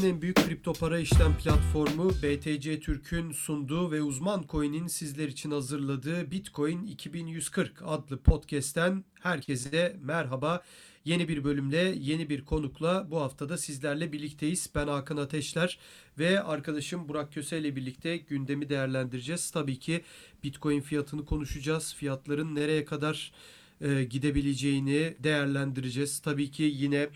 Türkiye'nin en büyük kripto para işlem platformu BTC Türk'ün sunduğu ve uzman coin'in sizler için hazırladığı Bitcoin 2140 adlı podcast'ten herkese merhaba. Yeni bir bölümle, yeni bir konukla bu haftada sizlerle birlikteyiz. Ben Hakan Ateşler ve arkadaşım Burak Köse ile birlikte gündemi değerlendireceğiz. Tabii ki Bitcoin fiyatını konuşacağız. Fiyatların nereye kadar e, gidebileceğini değerlendireceğiz. Tabii ki yine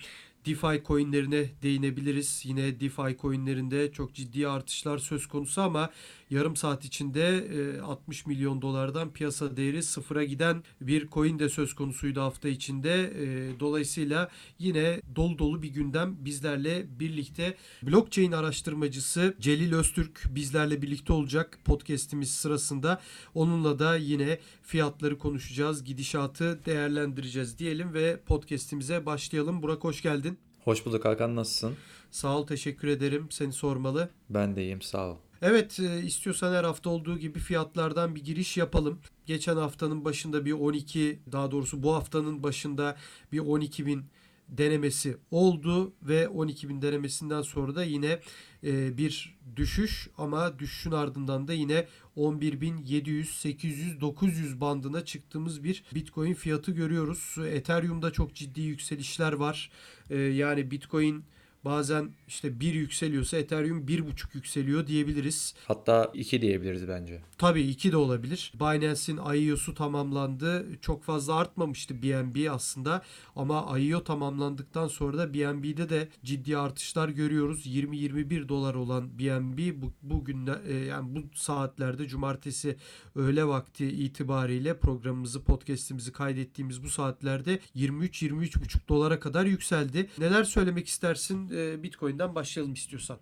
DeFi coinlerine değinebiliriz. Yine DeFi coinlerinde çok ciddi artışlar söz konusu ama yarım saat içinde 60 e, milyon dolardan piyasa değeri sıfıra giden bir coin de söz konusuydu hafta içinde. E, dolayısıyla yine dolu dolu bir gündem bizlerle birlikte. Blockchain araştırmacısı Celil Öztürk bizlerle birlikte olacak podcast'imiz sırasında. Onunla da yine fiyatları konuşacağız, gidişatı değerlendireceğiz diyelim ve podcast'imize başlayalım. Burak hoş geldin. Hoş bulduk Hakan nasılsın? Sağ ol teşekkür ederim. Seni sormalı. Ben de iyiyim sağ ol. Evet e, istiyorsan her hafta olduğu gibi fiyatlardan bir giriş yapalım. Geçen haftanın başında bir 12 daha doğrusu bu haftanın başında bir 12 bin denemesi oldu ve 12 bin denemesinden sonra da yine e, bir düşüş ama düşüşün ardından da yine 11.700, 800, 900 bandına çıktığımız bir Bitcoin fiyatı görüyoruz. Ethereum'da çok ciddi yükselişler var. E, yani Bitcoin Bazen işte bir yükseliyorsa Ethereum bir buçuk yükseliyor diyebiliriz. Hatta iki diyebiliriz bence. Tabii iki de olabilir. Binance'in IEO'su tamamlandı. Çok fazla artmamıştı BNB aslında. Ama IEO tamamlandıktan sonra da BNB'de de ciddi artışlar görüyoruz. 20-21 dolar olan BNB bu, bugün e, yani bu saatlerde cumartesi öğle vakti itibariyle programımızı podcast'imizi kaydettiğimiz bu saatlerde 23-23,5 dolara kadar yükseldi. Neler söylemek istersin? E, Bitcoin'den başlayalım istiyorsan.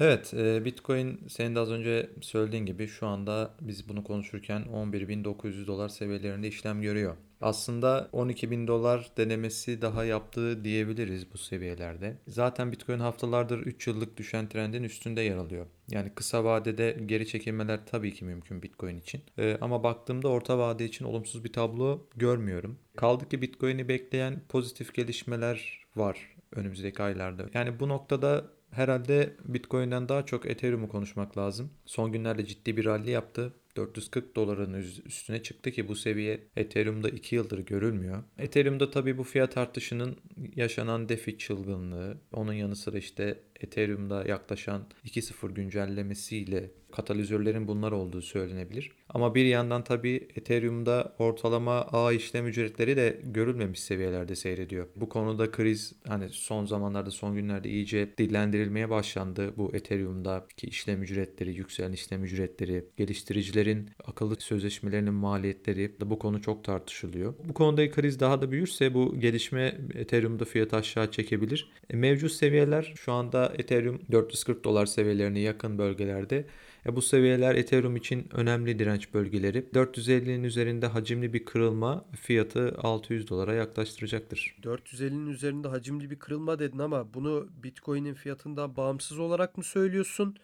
Evet, e, Bitcoin senin de az önce söylediğin gibi şu anda biz bunu konuşurken 11.900 dolar seviyelerinde işlem görüyor. Aslında 12.000 dolar denemesi daha yaptığı diyebiliriz bu seviyelerde. Zaten Bitcoin haftalardır 3 yıllık düşen trendin üstünde yer alıyor. Yani kısa vadede geri çekilmeler tabii ki mümkün Bitcoin için. Ee, ama baktığımda orta vade için olumsuz bir tablo görmüyorum. Kaldı ki Bitcoin'i bekleyen pozitif gelişmeler var önümüzdeki aylarda. Yani bu noktada herhalde Bitcoin'den daha çok Ethereum'u konuşmak lazım. Son günlerde ciddi bir rally yaptı. 440 doların üstüne çıktı ki bu seviye Ethereum'da 2 yıldır görülmüyor. Ethereum'da tabii bu fiyat artışının yaşanan DeFi çılgınlığı, onun yanı sıra işte Ethereum'da yaklaşan 2.0 güncellemesiyle katalizörlerin bunlar olduğu söylenebilir. Ama bir yandan tabii Ethereum'da ortalama ağ işlem ücretleri de görülmemiş seviyelerde seyrediyor. Bu konuda kriz hani son zamanlarda son günlerde iyice dillendirilmeye başlandı. Bu Ethereum'daki işlem ücretleri, yükselen işlem ücretleri, geliştiricilerin akıllı sözleşmelerinin maliyetleri bu konu çok tartışılıyor. Bu konuda kriz daha da büyürse bu gelişme Ethereum'da fiyatı aşağı çekebilir. E, mevcut seviyeler şu anda Ethereum 440 dolar seviyelerine yakın bölgelerde e bu seviyeler Ethereum için önemli direnç bölgeleri. 450'nin üzerinde hacimli bir kırılma fiyatı 600 dolara yaklaştıracaktır. 450'nin üzerinde hacimli bir kırılma dedin ama bunu Bitcoin'in fiyatından bağımsız olarak mı söylüyorsun?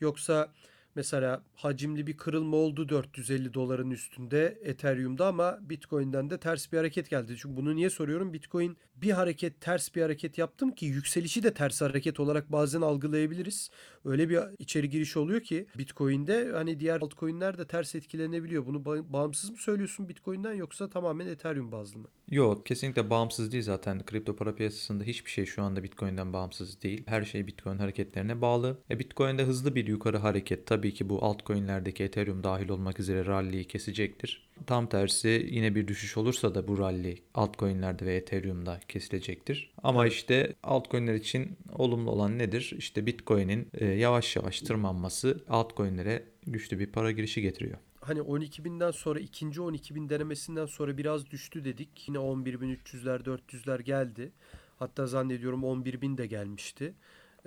Yoksa Mesela hacimli bir kırılma oldu 450 doların üstünde Ethereum'da ama Bitcoin'den de ters bir hareket geldi. Çünkü bunu niye soruyorum? Bitcoin bir hareket ters bir hareket yaptım ki yükselişi de ters hareket olarak bazen algılayabiliriz. Öyle bir içeri giriş oluyor ki Bitcoin'de hani diğer altcoin'ler de ters etkilenebiliyor. Bunu bağımsız mı söylüyorsun Bitcoin'den yoksa tamamen Ethereum bazlı mı? Yok kesinlikle bağımsız değil zaten. Kripto para piyasasında hiçbir şey şu anda Bitcoin'den bağımsız değil. Her şey Bitcoin hareketlerine bağlı. E Bitcoin'de hızlı bir yukarı hareket tabii ki bu altcoin'lerdeki Ethereum dahil olmak üzere rally'yi kesecektir. Tam tersi yine bir düşüş olursa da bu rally altcoin'lerde ve Ethereum'da kesilecektir. Ama işte altcoin'ler için olumlu olan nedir? İşte Bitcoin'in e, yavaş yavaş tırmanması altcoin'lere güçlü bir para girişi getiriyor hani 12.000'den sonra ikinci 12.000 denemesinden sonra biraz düştü dedik. Yine 11.300'ler 400'ler geldi. Hatta zannediyorum 11.000 de gelmişti.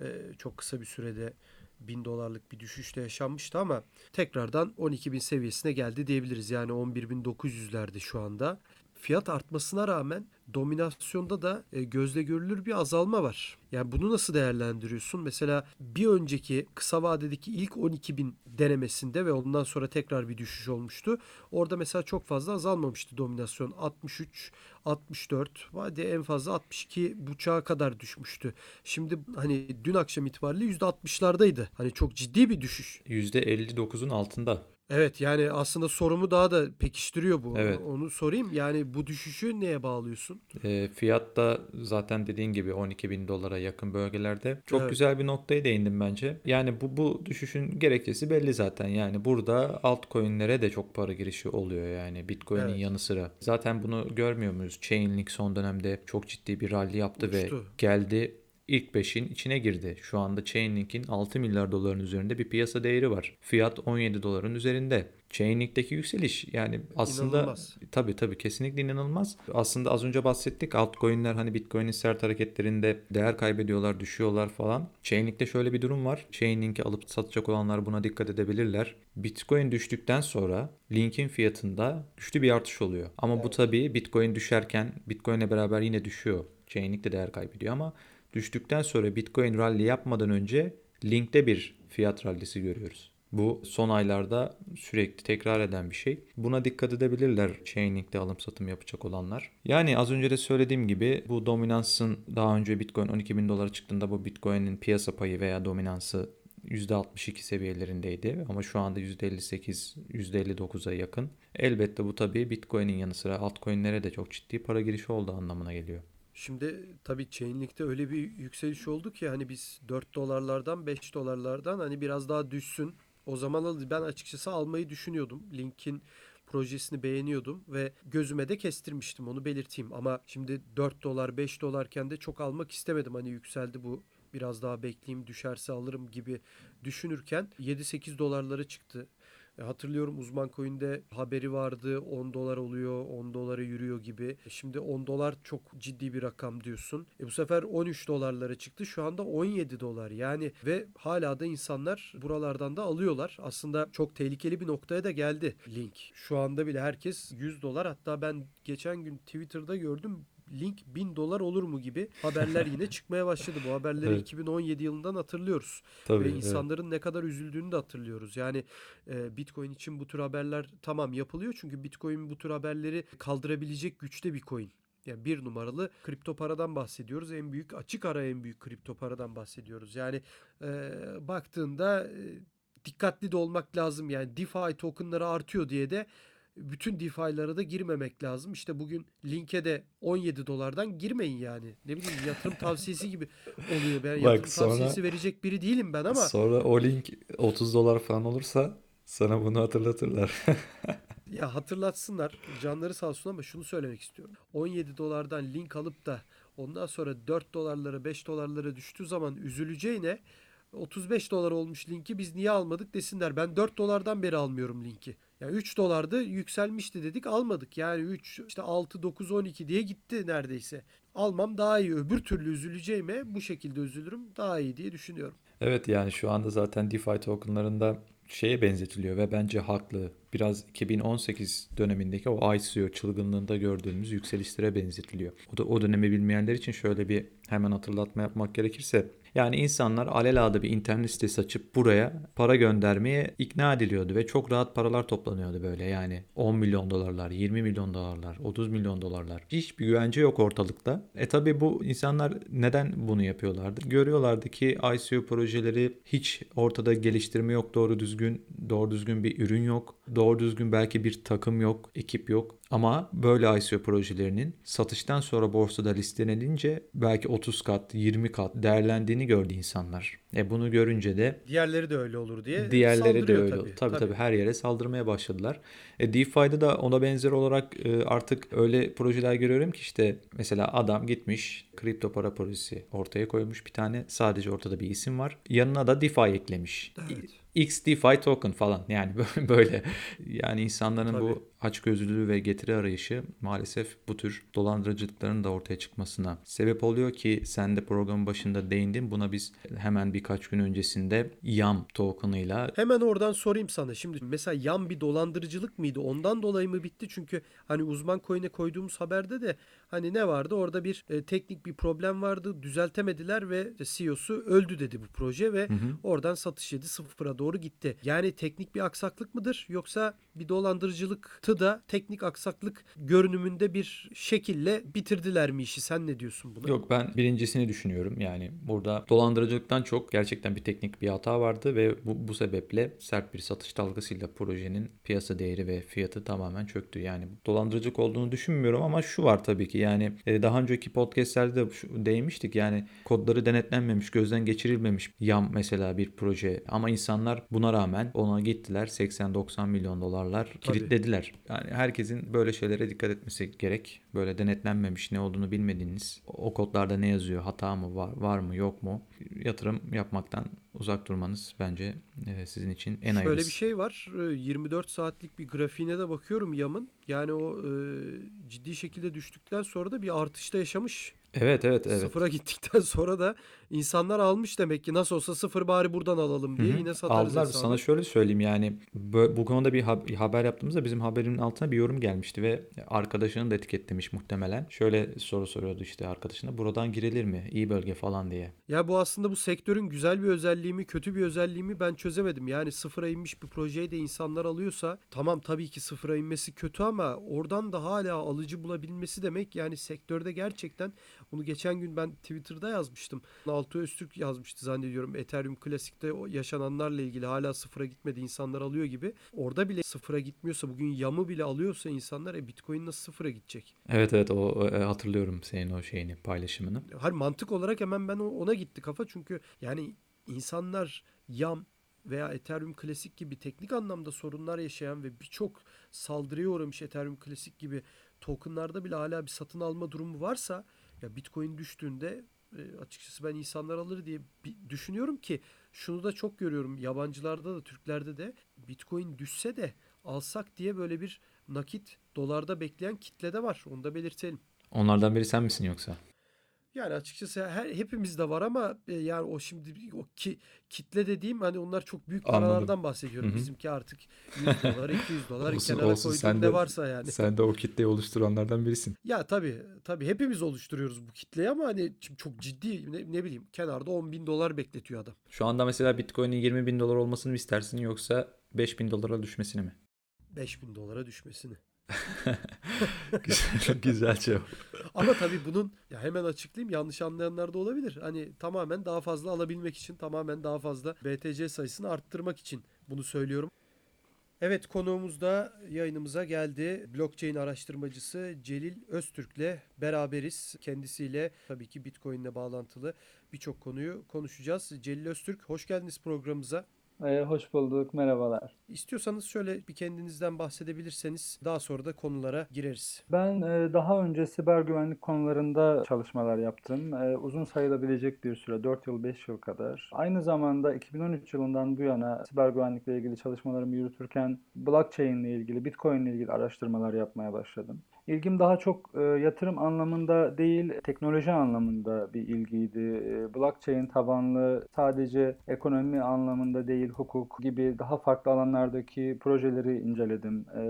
Ee, çok kısa bir sürede 1000 dolarlık bir düşüşle yaşanmıştı ama tekrardan 12.000 seviyesine geldi diyebiliriz. Yani 11.900'lerde şu anda. Fiyat artmasına rağmen dominasyonda da e, gözle görülür bir azalma var. Yani bunu nasıl değerlendiriyorsun? Mesela bir önceki kısa vadedeki ilk 12 bin denemesinde ve ondan sonra tekrar bir düşüş olmuştu. Orada mesela çok fazla azalmamıştı dominasyon. 63, 64, hadi en fazla 62 buçuğa kadar düşmüştü. Şimdi hani dün akşam itibariyle %60'lardaydı. Hani çok ciddi bir düşüş. %59'un altında. Evet yani aslında sorumu daha da pekiştiriyor bu. Evet. Onu sorayım. Yani bu düşüşü neye bağlıyorsun? E, fiyat da zaten dediğin gibi 12 bin dolara yakın bölgelerde. Çok Evet. güzel bir noktaya değindim bence. Yani bu, bu düşüşün gerekçesi belli zaten. Yani burada altcoin'lere de çok para girişi oluyor yani Bitcoin'in Evet. yanı sıra. Zaten bunu görmüyor muyuz? Chainlink son dönemde çok ciddi bir rally yaptı Uçtu. ve geldi ilk 5'in içine girdi. Şu anda Chainlink'in 6 milyar doların üzerinde bir piyasa değeri var. Fiyat 17 doların üzerinde. Chainlink'teki yükseliş yani aslında İnanılmaz. tabii tabii kesinlikle inanılmaz. Aslında az önce bahsettik altcoin'ler hani Bitcoin'in sert hareketlerinde değer kaybediyorlar, düşüyorlar falan. Chainlink'te şöyle bir durum var. Chainlink'i alıp satacak olanlar buna dikkat edebilirler. Bitcoin düştükten sonra Link'in fiyatında güçlü bir artış oluyor. Ama bu tabii Bitcoin düşerken Bitcoin'le beraber yine düşüyor. Chainlink de değer kaybediyor ama düştükten sonra Bitcoin rally yapmadan önce Link'te bir fiyat rallisi görüyoruz. Bu son aylarda sürekli tekrar eden bir şey. Buna dikkat edebilirler Chainlink'te alım satım yapacak olanlar. Yani az önce de söylediğim gibi bu dominansın daha önce Bitcoin 12 bin dolara çıktığında bu Bitcoin'in piyasa payı veya dominansı %62 seviyelerindeydi ama şu anda %58, %59'a yakın. Elbette bu tabii Bitcoin'in yanı sıra altcoin'lere de çok ciddi para girişi olduğu anlamına geliyor. Şimdi tabii Chainlink'te öyle bir yükseliş oldu ki hani biz 4 dolarlardan 5 dolarlardan hani biraz daha düşsün. O zaman ben açıkçası almayı düşünüyordum. Link'in projesini beğeniyordum ve gözüme de kestirmiştim onu belirteyim. Ama şimdi 4 dolar 5 dolarken de çok almak istemedim. Hani yükseldi bu biraz daha bekleyeyim düşerse alırım gibi düşünürken 7-8 dolarlara çıktı. E, Hatırlıyorum uzman coin'de haberi vardı 10 dolar oluyor 10 dolara yürüyor gibi. E, Şimdi 10 dolar çok ciddi bir rakam diyorsun. E bu sefer 13 dolarlara çıktı şu anda 17 dolar yani ve hala da insanlar buralardan da alıyorlar. Aslında çok tehlikeli bir noktaya da geldi link. Şu anda bile herkes 100 dolar hatta ben geçen gün Twitter'da gördüm link 1000 dolar olur mu gibi haberler yine çıkmaya başladı. Bu haberleri Evet. 2017 yılından hatırlıyoruz. Tabii. Ve evet. insanların ne kadar üzüldüğünü de hatırlıyoruz. Yani e, Bitcoin için bu tür haberler tamam yapılıyor. Çünkü Bitcoin bu tür haberleri kaldırabilecek güçte bir coin. Yani bir numaralı kripto paradan bahsediyoruz. En büyük açık ara en büyük kripto paradan bahsediyoruz. Yani e, baktığında e, dikkatli de olmak lazım. Yani DeFi tokenları artıyor diye de bütün DeFi'lara da girmemek lazım. İşte bugün linke de 17 dolardan girmeyin yani. Ne bileyim yatırım tavsiyesi gibi oluyor. Ben Bak yatırım sonra- tavsiyesi verecek biri değilim ben ama Sonra o link 30 dolar falan olursa sana bunu hatırlatırlar. Ya hatırlatsınlar canları sağ olsun ama şunu söylemek istiyorum. 17 dolardan link alıp da ondan sonra 4 dolarlara 5 dolarlara düştüğü zaman üzüleceğine 35 dolar olmuş linki biz niye almadık desinler. Ben 4 dolardan beri almıyorum linki. Yani 3 dolardı yükselmişti dedik almadık. Yani 3 işte 6 9 12 diye gitti neredeyse. Almam daha iyi. Öbür türlü üzüleceğime bu şekilde üzülürüm daha iyi diye düşünüyorum. Evet yani şu anda zaten DeFi tokenlarında şeye benzetiliyor ve bence haklı. Biraz 2018 dönemindeki o ICO çılgınlığında gördüğümüz yükselişlere benzetiliyor. O da o dönemi bilmeyenler için şöyle bir hemen hatırlatma yapmak gerekirse yani insanlar alelade bir internet sitesi açıp buraya para göndermeye ikna ediliyordu ve çok rahat paralar toplanıyordu böyle yani 10 milyon dolarlar, 20 milyon dolarlar, 30 milyon dolarlar. Hiçbir güvence yok ortalıkta. E tabi bu insanlar neden bunu yapıyorlardı? Görüyorlardı ki ICO projeleri hiç ortada geliştirme yok doğru düzgün, doğru düzgün bir ürün yok, doğru düzgün belki bir takım yok, ekip yok. Ama böyle ICO projelerinin satıştan sonra borsada listelenince belki 30 kat, 20 kat değerlendiğini gördü insanlar. E bunu görünce de Diğerleri de öyle olur diye Diğerleri de öyle. tabii. Tabii tabii, her yere saldırmaya başladılar. E, DeFi'de da ona benzer olarak e, artık öyle projeler görüyorum ki işte mesela adam gitmiş kripto para projesi ortaya koymuş bir tane. Sadece ortada bir isim var. Yanına da DeFi eklemiş. Evet. X DeFi token falan yani böyle yani insanların bu açgözlülüğü ve getiri arayışı maalesef bu tür dolandırıcılıkların da ortaya çıkmasına sebep oluyor ki sen de programın başında değindin. Buna biz hemen birkaç gün öncesinde YAM token'ıyla Hemen oradan sorayım sana. Şimdi mesela yan bir dolandırıcılık mıydı? Ondan dolayı mı bitti? Çünkü hani uzman coin'e koyduğumuz haberde de hani ne vardı? Orada bir e, teknik bir problem vardı. Düzeltemediler ve CEO'su öldü dedi bu proje ve oradan satış yedi sıfıra doğru gitti. Yani teknik bir aksaklık mıdır? Yoksa bir dolandırıcılıktı da teknik aksaklık görünümünde bir şekille bitirdiler mi işi? Sen ne diyorsun buna? Yok ben birincisini düşünüyorum. Yani burada dolandırıcılıktan çok gerçekten bir teknik bir hata vardı ve bu, bu sebeple sert bir satış dalgasıyla projenin piyasa değeri ve fiyatı tamamen çöktü. Yani dolandırıcılık olduğunu düşünmüyorum ama şu var tabii ki yani e, daha önceki podcastlerde de değinmiştik. Yani kodları denetlenmemiş, gözden geçirilmemiş YAM mesela bir proje ama insanlar buna rağmen ona gittiler 80-90 milyon dolarlar kilitlediler. Yani herkesin böyle şeylere dikkat etmesi gerek. Böyle denetlenmemiş ne olduğunu bilmediğiniz o kodlarda ne yazıyor hata mı var, var mı yok mu yatırım yapmaktan uzak durmanız bence e, sizin için en Şöyle hayırlısı. bir şey var. e, 24 saatlik bir grafiğine de bakıyorum Yam'ın. Yani o e, ciddi şekilde düştükten sonra da bir artışta yaşamış. Evet evet evet. Sıfıra gittikten sonra da insanlar almış demek ki nasıl olsa sıfır bari buradan alalım diye Hı hı. yine satarız Aldılar. hesabı. Sana şöyle söyleyeyim yani bu konuda bir, ha- bir haber yaptığımızda bizim haberinin altına bir yorum gelmişti ve arkadaşını da etiketlemiş muhtemelen. Şöyle soru soruyordu işte arkadaşına buradan girilir mi? İyi bölge falan diye. Ya bu aslında bu sektörün güzel bir özelliği mi kötü bir özelliği mi ben çözemedim. Yani sıfıra inmiş bir projeyi de insanlar alıyorsa tamam tabii ki sıfıra inmesi kötü ama oradan da hala alıcı bulabilmesi demek yani sektörde gerçekten bunu geçen gün ben Twitter'da yazmıştım. Altı Öztürk yazmıştı zannediyorum Ethereum Classic'te o yaşananlarla ilgili hala sıfıra gitmedi insanlar alıyor gibi. Orada bile sıfıra gitmiyorsa bugün yamı bile alıyorsa insanlar e, Bitcoin nasıl sıfıra gidecek? Evet evet o, e, hatırlıyorum senin o şeyini paylaşımını. Hayır mantık olarak hemen ben ona gitti kafa çünkü yani insanlar YAM veya Ethereum Classic gibi teknik anlamda sorunlar yaşayan ve birçok saldırıya uğramış Ethereum Classic gibi tokenlarda bile hala bir satın alma durumu varsa ya Bitcoin düştüğünde e, açıkçası ben insanlar alır diye düşünüyorum ki şunu da çok görüyorum yabancılarda da Türklerde de Bitcoin düşse de alsak diye böyle bir nakit dolarda bekleyen kitle de var. Onu da belirtelim. Onlardan biri sen misin yoksa? Yani açıkçası her hepimizde var ama e, yani o şimdi o ki, kitle dediğim hani onlar çok büyük Anladım. paralardan bahsediyorum. Hı hı. Bizimki artık 100 dolar, 200 dolar Olsun, kenara olsun. koyduğun Sen ne de- varsa yani. Sen de o kitleyi oluşturanlardan birisin. Ya tabii tabii hepimiz oluşturuyoruz bu kitleyi ama hani şimdi çok ciddi ne, ne bileyim kenarda 10 bin dolar bekletiyor adam. Şu anda mesela Bitcoin'in 20 bin dolar olmasını mı istersin yoksa 5 bin dolara düşmesini mi? 5 bin dolara düşmesini. güzel, güzel cevap. Ama tabii bunun ya hemen açıklayayım yanlış anlayanlar da olabilir. Hani tamamen daha fazla alabilmek için tamamen daha fazla BTC sayısını arttırmak için bunu söylüyorum. Evet konuğumuz da yayınımıza geldi. Blockchain araştırmacısı Celil Öztürk'le beraberiz. Kendisiyle tabii ki Bitcoin ile bağlantılı birçok konuyu konuşacağız. Celil Öztürk hoş geldiniz programımıza. Ee, hoş bulduk, merhabalar. İstiyorsanız şöyle bir kendinizden bahsedebilirseniz daha sonra da konulara gireriz. Ben e, daha önce siber güvenlik konularında çalışmalar yaptım. E, uzun sayılabilecek bir süre, 4 yıl, 5 yıl kadar. Aynı zamanda 2013 yılından bu yana siber güvenlikle ilgili çalışmalarımı yürütürken blockchain ile ilgili, Bitcoin ile ilgili araştırmalar yapmaya başladım. İlgim daha çok e, yatırım anlamında değil, teknoloji anlamında bir ilgiydi. E, blockchain tabanlı sadece ekonomi anlamında değil, hukuk gibi daha farklı alanlardaki projeleri inceledim. E,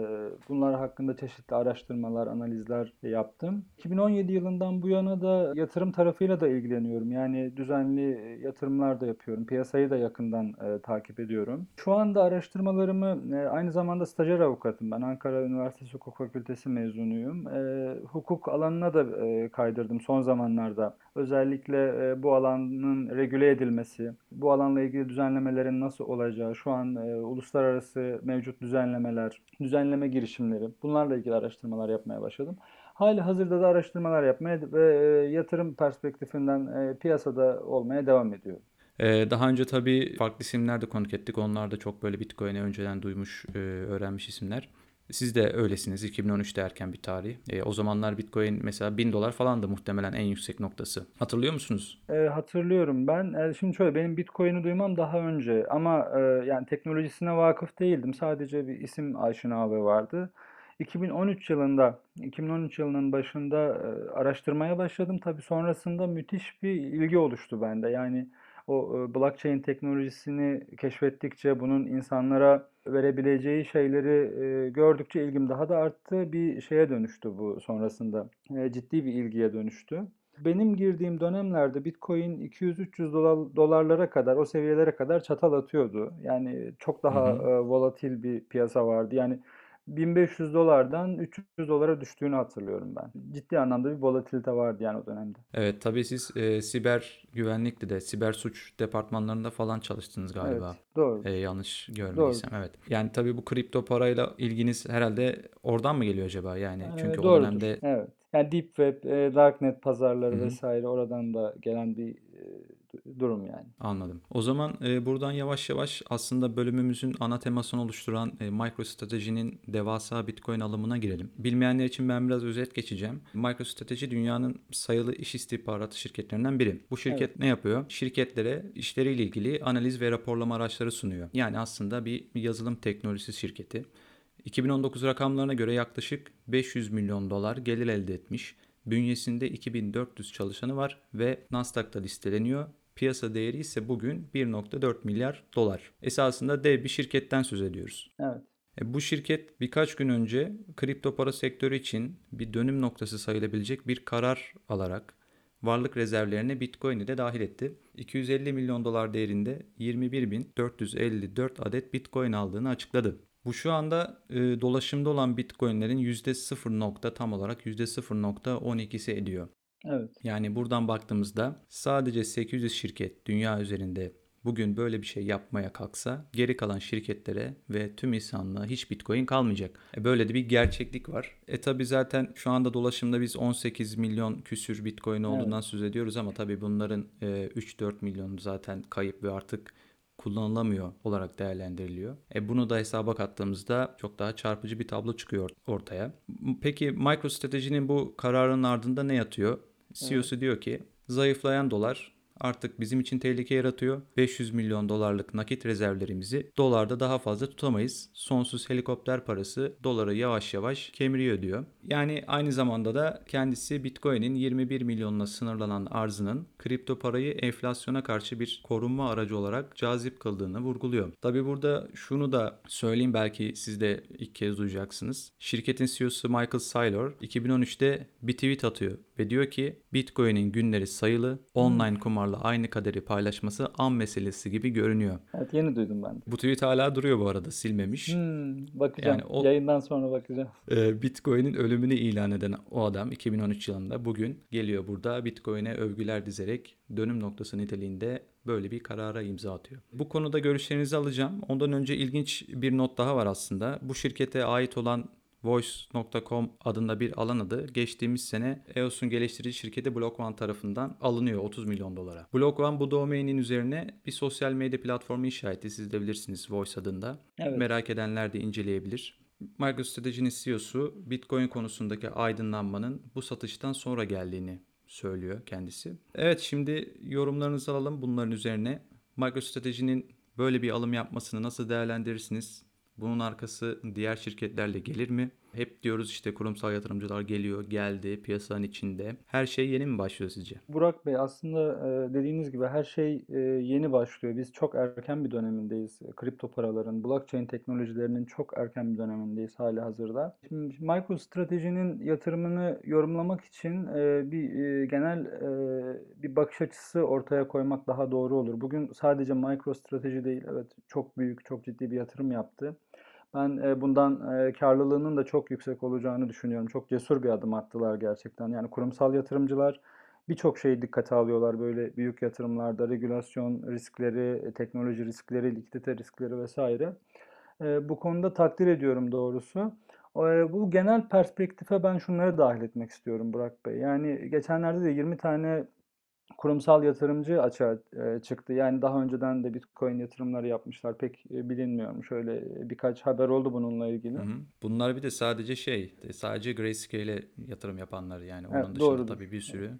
bunlar hakkında çeşitli araştırmalar, analizler yaptım. 2017 yılından bu yana da yatırım tarafıyla da ilgileniyorum. Yani düzenli yatırımlar da yapıyorum. Piyasayı da yakından e, takip ediyorum. Şu anda araştırmalarımı e, aynı zamanda stajyer avukatım. Ben Ankara Üniversitesi Hukuk Fakültesi mezunuyum. E, hukuk alanına da e, kaydırdım son zamanlarda. Özellikle e, bu alanın regüle edilmesi, bu alanla ilgili düzenlemelerin nasıl olacağı, şu an e, uluslararası mevcut düzenlemeler, düzenleme girişimleri bunlarla ilgili araştırmalar yapmaya başladım. Hali hazırda da araştırmalar yapmaya ve e, yatırım perspektifinden e, piyasada olmaya devam ediyorum. Daha önce tabii farklı isimler de konuk ettik. Onlar da çok böyle Bitcoin'i önceden duymuş, öğrenmiş isimler. Siz de öylesiniz. 2013'te erken bir tarih. E, o zamanlar Bitcoin mesela 1000 dolar falandı muhtemelen en yüksek noktası. Hatırlıyor musunuz? E, hatırlıyorum ben. E, şimdi şöyle benim Bitcoin'i duymam daha önce ama e, yani teknolojisine vakıf değildim. Sadece bir isim aşinalığı vardı. 2013 yılında, 2013 yılının başında e, araştırmaya başladım. Tabii sonrasında müthiş bir ilgi oluştu bende. Yani o e, blockchain teknolojisini keşfettikçe bunun insanlara verebileceği şeyleri e, gördükçe ilgim daha da arttı. Bir şeye dönüştü bu sonrasında. E, ciddi bir ilgiye dönüştü. Benim girdiğim dönemlerde Bitcoin 200-300 dolar, dolarlara kadar, o seviyelere kadar çatal atıyordu. Yani çok daha Hı hı. e, volatil bir piyasa vardı. Yani 1500 dolardan 300 dolara düştüğünü hatırlıyorum ben. Ciddi anlamda bir volatilite vardı yani o dönemde. Evet tabii siz e, siber güvenlikte de siber suç departmanlarında falan çalıştınız galiba. Evet, doğru. E, yanlış görmediysem evet. Yani tabii bu kripto parayla ilginiz herhalde oradan mı geliyor acaba? Yani Ee, çünkü o doğrudur. dönemde Evet. Yani Deep Web, e, Darknet pazarları Hı hı. vesaire oradan da gelen bir e, durum yani. Anladım. O zaman e, buradan yavaş yavaş aslında bölümümüzün ana temasını oluşturan e, MicroStrategy'nin devasa Bitcoin alımına girelim. Bilmeyenler için ben biraz özet geçeceğim. MicroStrategy dünyanın sayılı iş istihbaratı şirketlerinden biri. Bu şirket Evet. ne yapıyor? Şirketlere işleriyle ilgili analiz ve raporlama araçları sunuyor. Yani aslında bir yazılım teknolojisi şirketi. 2019 rakamlarına göre yaklaşık 500 milyon dolar gelir elde etmiş. Bünyesinde 2400 çalışanı var ve Nasdaq'ta listeleniyor. Piyasa değeri ise bugün 1.4 milyar dolar. Esasında dev bir şirketten söz ediyoruz. Evet. E, Bu şirket birkaç gün önce kripto para sektörü için bir dönüm noktası sayılabilecek bir karar alarak varlık rezervlerine Bitcoin'i de dahil etti. 250 milyon dolar değerinde 21.454 adet Bitcoin aldığını açıkladı. Bu şu anda e, dolaşımda olan Bitcoin'lerin %0 nokta tam olarak %0.12'si ediyor. Evet. Yani buradan baktığımızda sadece 800 şirket dünya üzerinde bugün böyle bir şey yapmaya kalksa geri kalan şirketlere ve tüm insanlığa hiç bitcoin kalmayacak. E böyle de bir gerçeklik var. E tabi zaten şu anda dolaşımda biz 18 milyon küsür bitcoin olduğundan söz ediyoruz ama tabi bunların e, 3-4 milyonu zaten kayıp ve artık kullanılamıyor olarak değerlendiriliyor. E bunu da hesaba kattığımızda çok daha çarpıcı bir tablo çıkıyor ortaya. Peki MicroStrategy'nin bu kararının ardında ne yatıyor? CEO'su diyor ki zayıflayan dolar artık bizim için tehlike yaratıyor. 500 milyon dolarlık nakit rezervlerimizi dolarda daha fazla tutamayız. Sonsuz helikopter parası doları yavaş yavaş kemiriyor diyor. Yani aynı zamanda da kendisi Bitcoin'in 21 milyonla sınırlanan arzının kripto parayı enflasyona karşı bir korunma aracı olarak cazip kıldığını vurguluyor. Tabi burada şunu da söyleyeyim belki siz de ilk kez duyacaksınız. Şirketin CEO'su Michael Saylor 2013'te bir tweet atıyor ve diyor ki Bitcoin'in günleri sayılı, online kumarla aynı kaderi paylaşması an meselesi gibi görünüyor. Evet yeni duydum ben. Bu tweet hala duruyor bu arada silmemiş. Hmm, bakacağım. Yani o- Yayından sonra bakacağım. Ee, Bitcoin'in ölümünü ilan eden o adam 2013 yılında bugün geliyor burada Bitcoin'e övgüler dizerek dönüm noktası niteliğinde böyle bir karara imza atıyor. Bu konuda görüşlerinizi alacağım. Ondan önce ilginç bir not daha var aslında. Bu şirkete ait olan Voice.com adında bir alan adı geçtiğimiz sene EOS'un geliştirici şirketi Block One tarafından alınıyor 30 milyon dolara. Block One bu domainin üzerine bir sosyal medya platformu inşa etti. Siz de bilirsiniz Voice adında. Evet. Merak edenler de inceleyebilir. MicroStrategy'nin CEO'su Bitcoin konusundaki aydınlanmanın bu satıştan sonra geldiğini söylüyor kendisi. Evet şimdi yorumlarınızı alalım bunların üzerine. MicroStrategy'nin böyle bir alım yapmasını nasıl değerlendirirsiniz? Bunun arkası diğer şirketlerle gelir mi? Hep diyoruz işte kurumsal yatırımcılar geliyor, geldi, piyasanın içinde. Her şey yeni mi başlıyor sizce? Burak Bey aslında e, dediğiniz gibi her şey e, yeni başlıyor. Biz çok erken bir dönemindeyiz. Kripto paraların, blockchain teknolojilerinin çok erken bir dönemindeyiz hali hazırda. Şimdi MicroStrategy'nin yatırımını yorumlamak için e, bir e, genel e, bir bakış açısı ortaya koymak daha doğru olur. Bugün sadece MicroStrategy değil, evet çok büyük, çok ciddi bir yatırım yaptı. Ben e, bundan e, karlılığının da çok yüksek olacağını düşünüyorum. Çok cesur bir adım attılar gerçekten. Yani kurumsal yatırımcılar birçok şeyi dikkate alıyorlar böyle büyük yatırımlarda. Regülasyon riskleri, e, teknoloji riskleri, likidite riskleri vesaire. Bu konuda takdir ediyorum doğrusu. Bu genel perspektife ben şunları dahil etmek istiyorum Burak Bey. Yani geçenlerde de 20 tane kurumsal yatırımcı açığa e, çıktı. Yani daha önceden de Bitcoin yatırımları yapmışlar. Pek e, bilinmiyormuş. Şöyle e, birkaç haber oldu bununla ilgili. Hı hı. Bunlar bir de sadece şey, sadece Grayscale'e yatırım yapanlar yani. Onun Evet, dışında doğrudur. tabii bir sürü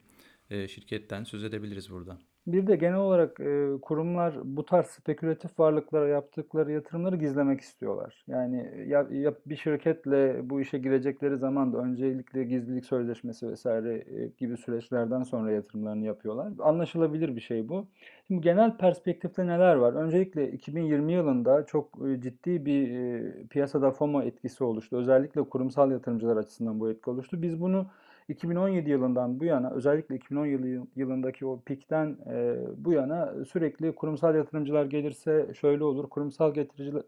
e, şirketten söz edebiliriz burada. Bir de genel olarak e, kurumlar bu tarz spekülatif varlıklara yaptıkları yatırımları gizlemek istiyorlar. Yani ya, ya bir şirketle bu işe girecekleri zaman da öncelikle gizlilik sözleşmesi vesaire e, gibi süreçlerden sonra yatırımlarını yapıyorlar. Anlaşılabilir bir şey bu. Şimdi genel perspektifte neler var? Öncelikle 2020 yılında çok ciddi bir e, piyasada FOMO etkisi oluştu. Özellikle kurumsal yatırımcılar açısından bu etki oluştu. Biz bunu 2017 yılından bu yana özellikle 2010 yılındaki o pikten e, bu yana sürekli kurumsal yatırımcılar gelirse şöyle olur, kurumsal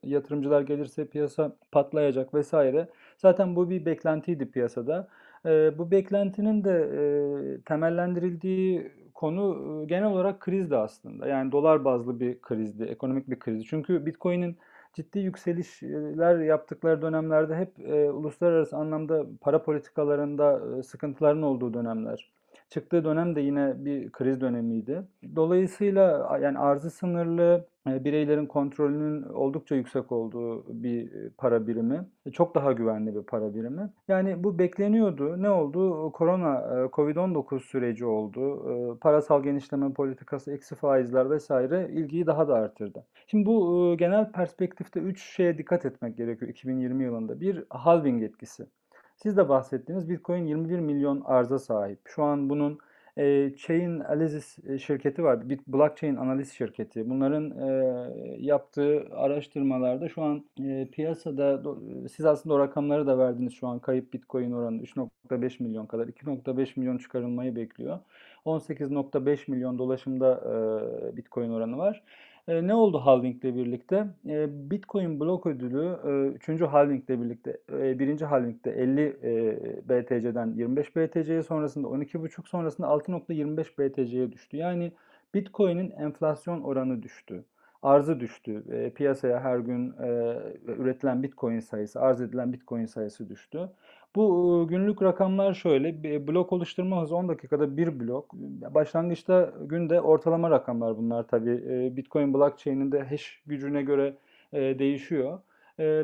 yatırımcılar gelirse piyasa patlayacak vesaire. Zaten bu bir beklentiydi piyasada. E, bu beklentinin de e, temellendirildiği konu genel olarak krizdi aslında. Yani dolar bazlı bir krizdi, ekonomik bir krizdi. Çünkü Bitcoin'in ciddi yükselişler yaptıkları dönemlerde hep e, uluslararası anlamda para politikalarında e, sıkıntıların olduğu dönemler. Çıktığı dönem de yine bir kriz dönemiydi. Dolayısıyla yani arzı sınırlı, e, bireylerin kontrolünün oldukça yüksek olduğu bir e, para birimi. E, çok daha güvenli bir para birimi. Yani bu bekleniyordu. Ne oldu? Korona, Covid-19 süreci oldu. Parasal genişleme politikası, eksi faizler vesaire ilgiyi daha da artırdı. Şimdi bu genel perspektifte 3 şeye dikkat etmek gerekiyor 2020 yılında. Bir, halving etkisi. Siz de bahsettiğiniz Bitcoin 21 milyon arıza sahip. Şu an bunun e, Chain Analysis şirketi var. Bir blockchain analiz şirketi. Bunların e, yaptığı araştırmalarda şu an e, piyasada siz aslında o rakamları da verdiniz şu an kayıp Bitcoin oranı 3.5 milyon kadar 2.5 milyon çıkarılmayı bekliyor. 18.5 milyon dolaşımda e, Bitcoin oranı var. E, ne oldu halvingle birlikte? E, Bitcoin blok ödülü 3. E, halvingle birlikte, e, 1. halvingde 50 e, BTC'den 25 BTC'ye sonrasında 12.5 sonrasında 6.25 BTC'ye düştü. Yani Bitcoin'in enflasyon oranı düştü. Arzı düştü. E, piyasaya her gün e, üretilen Bitcoin sayısı, arz edilen Bitcoin sayısı düştü. Bu günlük rakamlar şöyle. Blok oluşturma hızı 10 dakikada bir blok. Başlangıçta günde ortalama rakamlar bunlar tabii. Bitcoin blockchain'inde hash gücüne göre değişiyor.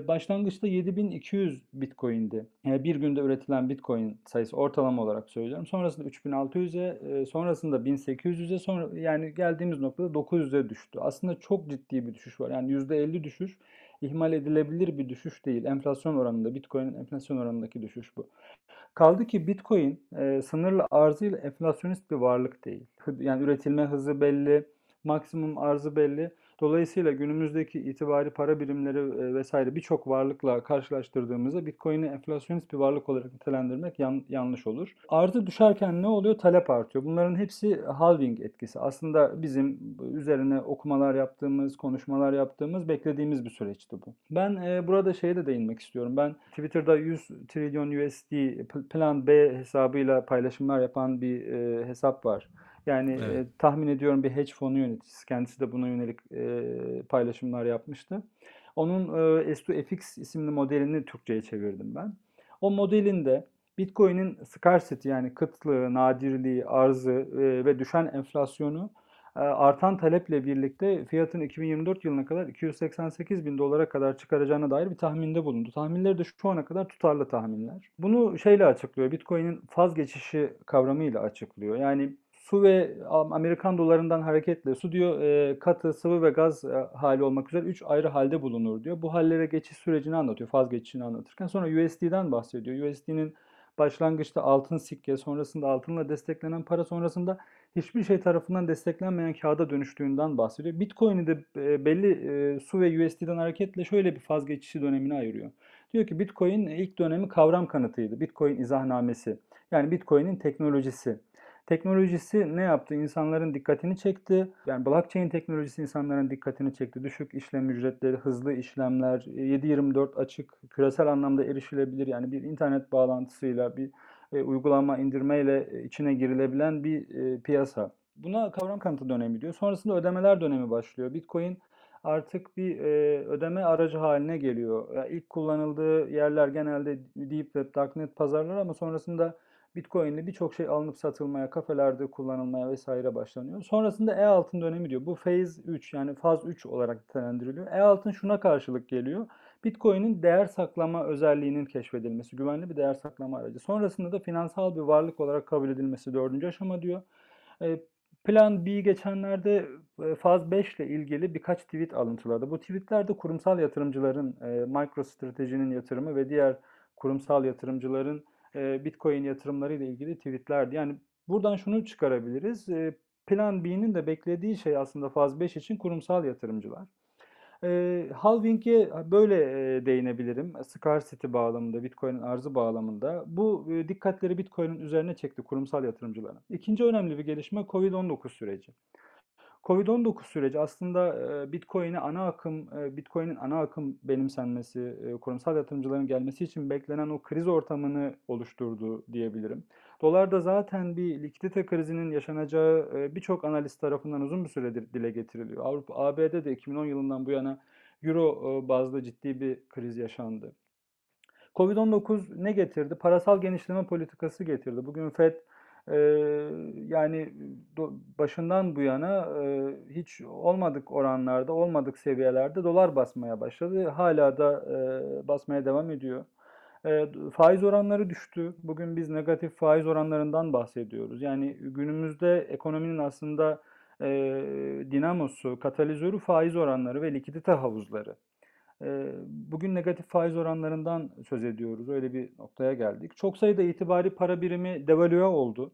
Başlangıçta 7200 Bitcoin'di. Bir günde üretilen Bitcoin sayısı ortalama olarak söylüyorum. Sonrasında 3600'e, sonrasında 1800'e, sonra yani geldiğimiz noktada 900'e düştü. Aslında çok ciddi bir düşüş var. Yani %50 düşüş ihmal edilebilir bir düşüş değil. Enflasyon oranında, Bitcoin'in enflasyon oranındaki düşüş bu. Kaldı ki Bitcoin e, sınırlı arzıyla enflasyonist bir varlık değil. Yani üretilme hızı belli, maksimum arzı belli. Dolayısıyla günümüzdeki itibari para birimleri e, vesaire birçok varlıkla karşılaştırdığımızda Bitcoin'i enflasyonist bir varlık olarak nitelendirmek yan, yanlış olur. Arzı düşerken ne oluyor? Talep artıyor. Bunların hepsi halving etkisi. Aslında bizim üzerine okumalar yaptığımız, konuşmalar yaptığımız, beklediğimiz bir süreçti bu. Ben e, burada şeye de değinmek istiyorum. Ben Twitter'da 100 trilyon USD Plan B hesabıyla paylaşımlar yapan bir e, hesap var. Yani evet. e, tahmin ediyorum bir hedge fonu yöneticisi. Kendisi de buna yönelik e, paylaşımlar yapmıştı. Onun e, S2FX isimli modelini Türkçe'ye çevirdim ben. O modelinde Bitcoin'in scarcity yani kıtlığı, nadirliği, arzı e, ve düşen enflasyonu e, artan taleple birlikte fiyatın 2024 yılına kadar 288 bin dolara kadar çıkaracağına dair bir tahminde bulundu. Tahminleri de şu ana kadar tutarlı tahminler. Bunu şeyle açıklıyor, Bitcoin'in faz geçişi kavramıyla açıklıyor. Yani su ve Amerikan dolarından hareketle su diyor e, katı, sıvı ve gaz e, hali olmak üzere 3 ayrı halde bulunur diyor. Bu hallere geçiş sürecini anlatıyor, faz geçişini anlatırken. Sonra USD'den bahsediyor. USD'nin başlangıçta altın sikke, sonrasında altınla desteklenen para, sonrasında hiçbir şey tarafından desteklenmeyen kağıda dönüştüğünden bahsediyor. Bitcoin'i de e, belli e, su ve USD'den hareketle şöyle bir faz geçişi dönemine ayırıyor. Diyor ki Bitcoin ilk dönemi kavram kanıtıydı. Bitcoin izahnamesi. Yani Bitcoin'in teknolojisi. Teknolojisi ne yaptı? İnsanların dikkatini çekti. Yani blockchain teknolojisi insanların dikkatini çekti. Düşük işlem ücretleri, hızlı işlemler, 7-24 açık, küresel anlamda erişilebilir. Yani bir internet bağlantısıyla, bir e, uygulama indirmeyle e, içine girilebilen bir e, piyasa. Buna kavram kanıtı dönemi diyor. Sonrasında ödemeler dönemi başlıyor. Bitcoin artık bir e, ödeme aracı haline geliyor. Yani ilk kullanıldığı yerler genelde Deep Web, Darknet pazarlar ama sonrasında Bitcoin'le birçok şey alınıp satılmaya, kafelerde kullanılmaya vesaire başlanıyor. Sonrasında E-altın dönemi diyor. Bu phase 3 yani faz 3 olarak nitelendiriliyor. E-altın şuna karşılık geliyor. Bitcoin'in değer saklama özelliğinin keşfedilmesi, güvenli bir değer saklama aracı. Sonrasında da finansal bir varlık olarak kabul edilmesi dördüncü aşama diyor. E, Plan B geçenlerde e, faz 5 ile ilgili birkaç tweet alıntıladı. Bu tweetlerde kurumsal yatırımcıların, e, MicroStrategy'nin yatırımı ve diğer kurumsal yatırımcıların e, Bitcoin yatırımları ile ilgili tweetlerdi. Yani buradan şunu çıkarabiliriz. E, Plan B'nin de beklediği şey aslında faz 5 için kurumsal yatırımcılar. E, halving'e böyle e, değinebilirim. Scarcity bağlamında, Bitcoin'in arzı bağlamında. Bu e, dikkatleri Bitcoin'in üzerine çekti kurumsal yatırımcıların. İkinci önemli bir gelişme Covid-19 süreci. Covid-19 süreci aslında Bitcoin'e ana akım, Bitcoin'in ana akım benimsenmesi, kurumsal yatırımcıların gelmesi için beklenen o kriz ortamını oluşturdu diyebilirim. Dolarda zaten bir likidite krizinin yaşanacağı birçok analist tarafından uzun bir süredir dile getiriliyor. Avrupa, ABD'de 2010 yılından bu yana Euro bazda ciddi bir kriz yaşandı. Covid-19 ne getirdi? Parasal genişleme politikası getirdi. Bugün FED yani başından bu yana hiç olmadık oranlarda, olmadık seviyelerde dolar basmaya başladı. Hala da basmaya devam ediyor. Faiz oranları düştü. Bugün biz negatif faiz oranlarından bahsediyoruz. Yani günümüzde ekonominin aslında dinamosu, katalizörü faiz oranları ve likidite havuzları. Bugün negatif faiz oranlarından söz ediyoruz. Öyle bir noktaya geldik. Çok sayıda itibari para birimi devalüe oldu.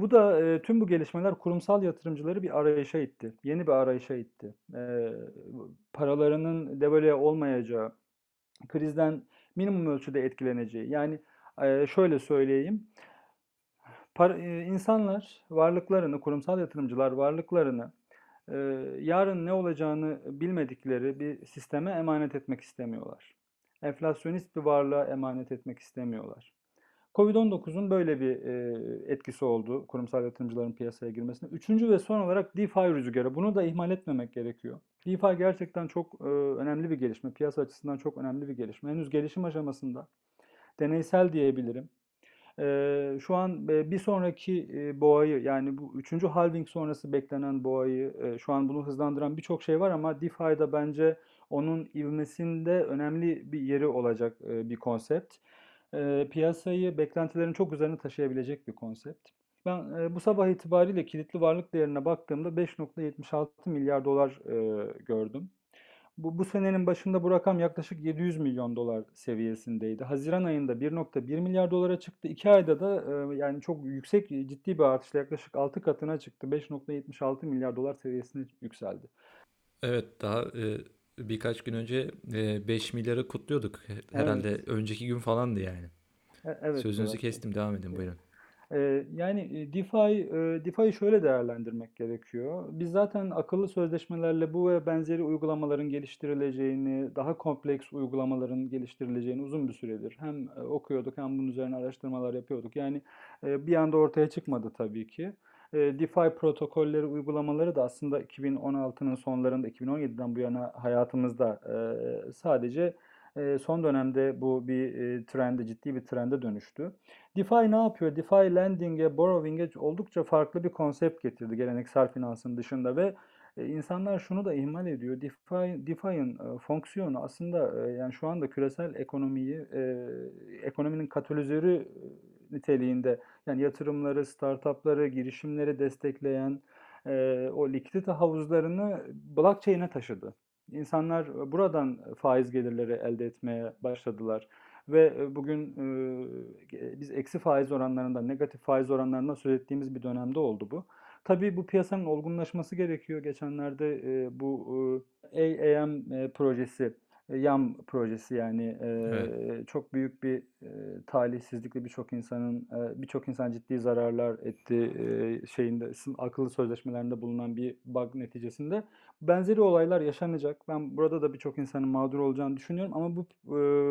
Bu da e, tüm bu gelişmeler kurumsal yatırımcıları bir arayışa itti. Yeni bir arayışa itti. E, paralarının devalüe olmayacağı, krizden minimum ölçüde etkileneceği. Yani e, şöyle söyleyeyim. Para, e, insanlar varlıklarını, kurumsal yatırımcılar varlıklarını e, yarın ne olacağını bilmedikleri bir sisteme emanet etmek istemiyorlar. Enflasyonist bir varlığa emanet etmek istemiyorlar. Covid-19'un böyle bir e, etkisi oldu kurumsal yatırımcıların piyasaya girmesine. Üçüncü ve son olarak DeFi rüzgarı. Bunu da ihmal etmemek gerekiyor. DeFi gerçekten çok e, önemli bir gelişme. Piyasa açısından çok önemli bir gelişme. Henüz gelişim aşamasında. Deneysel diyebilirim. E, şu an e, bir sonraki e, boğayı yani bu üçüncü halving sonrası beklenen boğayı e, şu an bunu hızlandıran birçok şey var ama DeFi'da bence onun ivmesinde önemli bir yeri olacak e, bir konsept e, piyasayı beklentilerin çok üzerine taşıyabilecek bir konsept. Ben e, bu sabah itibariyle kilitli varlık değerine baktığımda 5.76 milyar dolar e, gördüm. Bu, bu senenin başında bu rakam yaklaşık 700 milyon dolar seviyesindeydi. Haziran ayında 1.1 milyar dolara çıktı. 2 ayda da e, yani çok yüksek ciddi bir artışla yaklaşık 6 katına çıktı. 5.76 milyar dolar seviyesine yükseldi. Evet daha e, birkaç gün önce 5 e, milyarı kutluyorduk. Herhalde evet. önceki gün falandı yani. E, evet. Sözünüzü evet. kestim. Devam edin buyurun. E, yani DeFi, DeFi'yi şöyle değerlendirmek gerekiyor. Biz zaten akıllı sözleşmelerle bu ve benzeri uygulamaların geliştirileceğini, daha kompleks uygulamaların geliştirileceğini uzun bir süredir hem okuyorduk hem bunun üzerine araştırmalar yapıyorduk. Yani bir anda ortaya çıkmadı tabii ki. DeFi protokolleri, uygulamaları da aslında 2016'nın sonlarında, 2017'den bu yana hayatımızda sadece son dönemde bu bir trende, ciddi bir trende dönüştü. DeFi ne yapıyor? DeFi lending'e, borrowing'e oldukça farklı bir konsept getirdi geleneksel finansın dışında ve insanlar şunu da ihmal ediyor. DeFi, DeFi'nin fonksiyonu aslında yani şu anda küresel ekonomiyi, ekonominin katalizörü niteliğinde yani yatırımları, startupları, girişimleri destekleyen e, o likidite havuzlarını blockchain'e taşıdı. İnsanlar buradan faiz gelirleri elde etmeye başladılar. Ve bugün e, biz eksi faiz oranlarından, negatif faiz oranlarından söz ettiğimiz bir dönemde oldu bu. Tabii bu piyasanın olgunlaşması gerekiyor. Geçenlerde e, bu e, AAM e, projesi YAM projesi yani evet. çok büyük bir talihsizlikle birçok insanın birçok insan ciddi zararlar etti şeyinde akıllı sözleşmelerinde bulunan bir bug neticesinde benzeri olaylar yaşanacak. Ben burada da birçok insanın mağdur olacağını düşünüyorum ama bu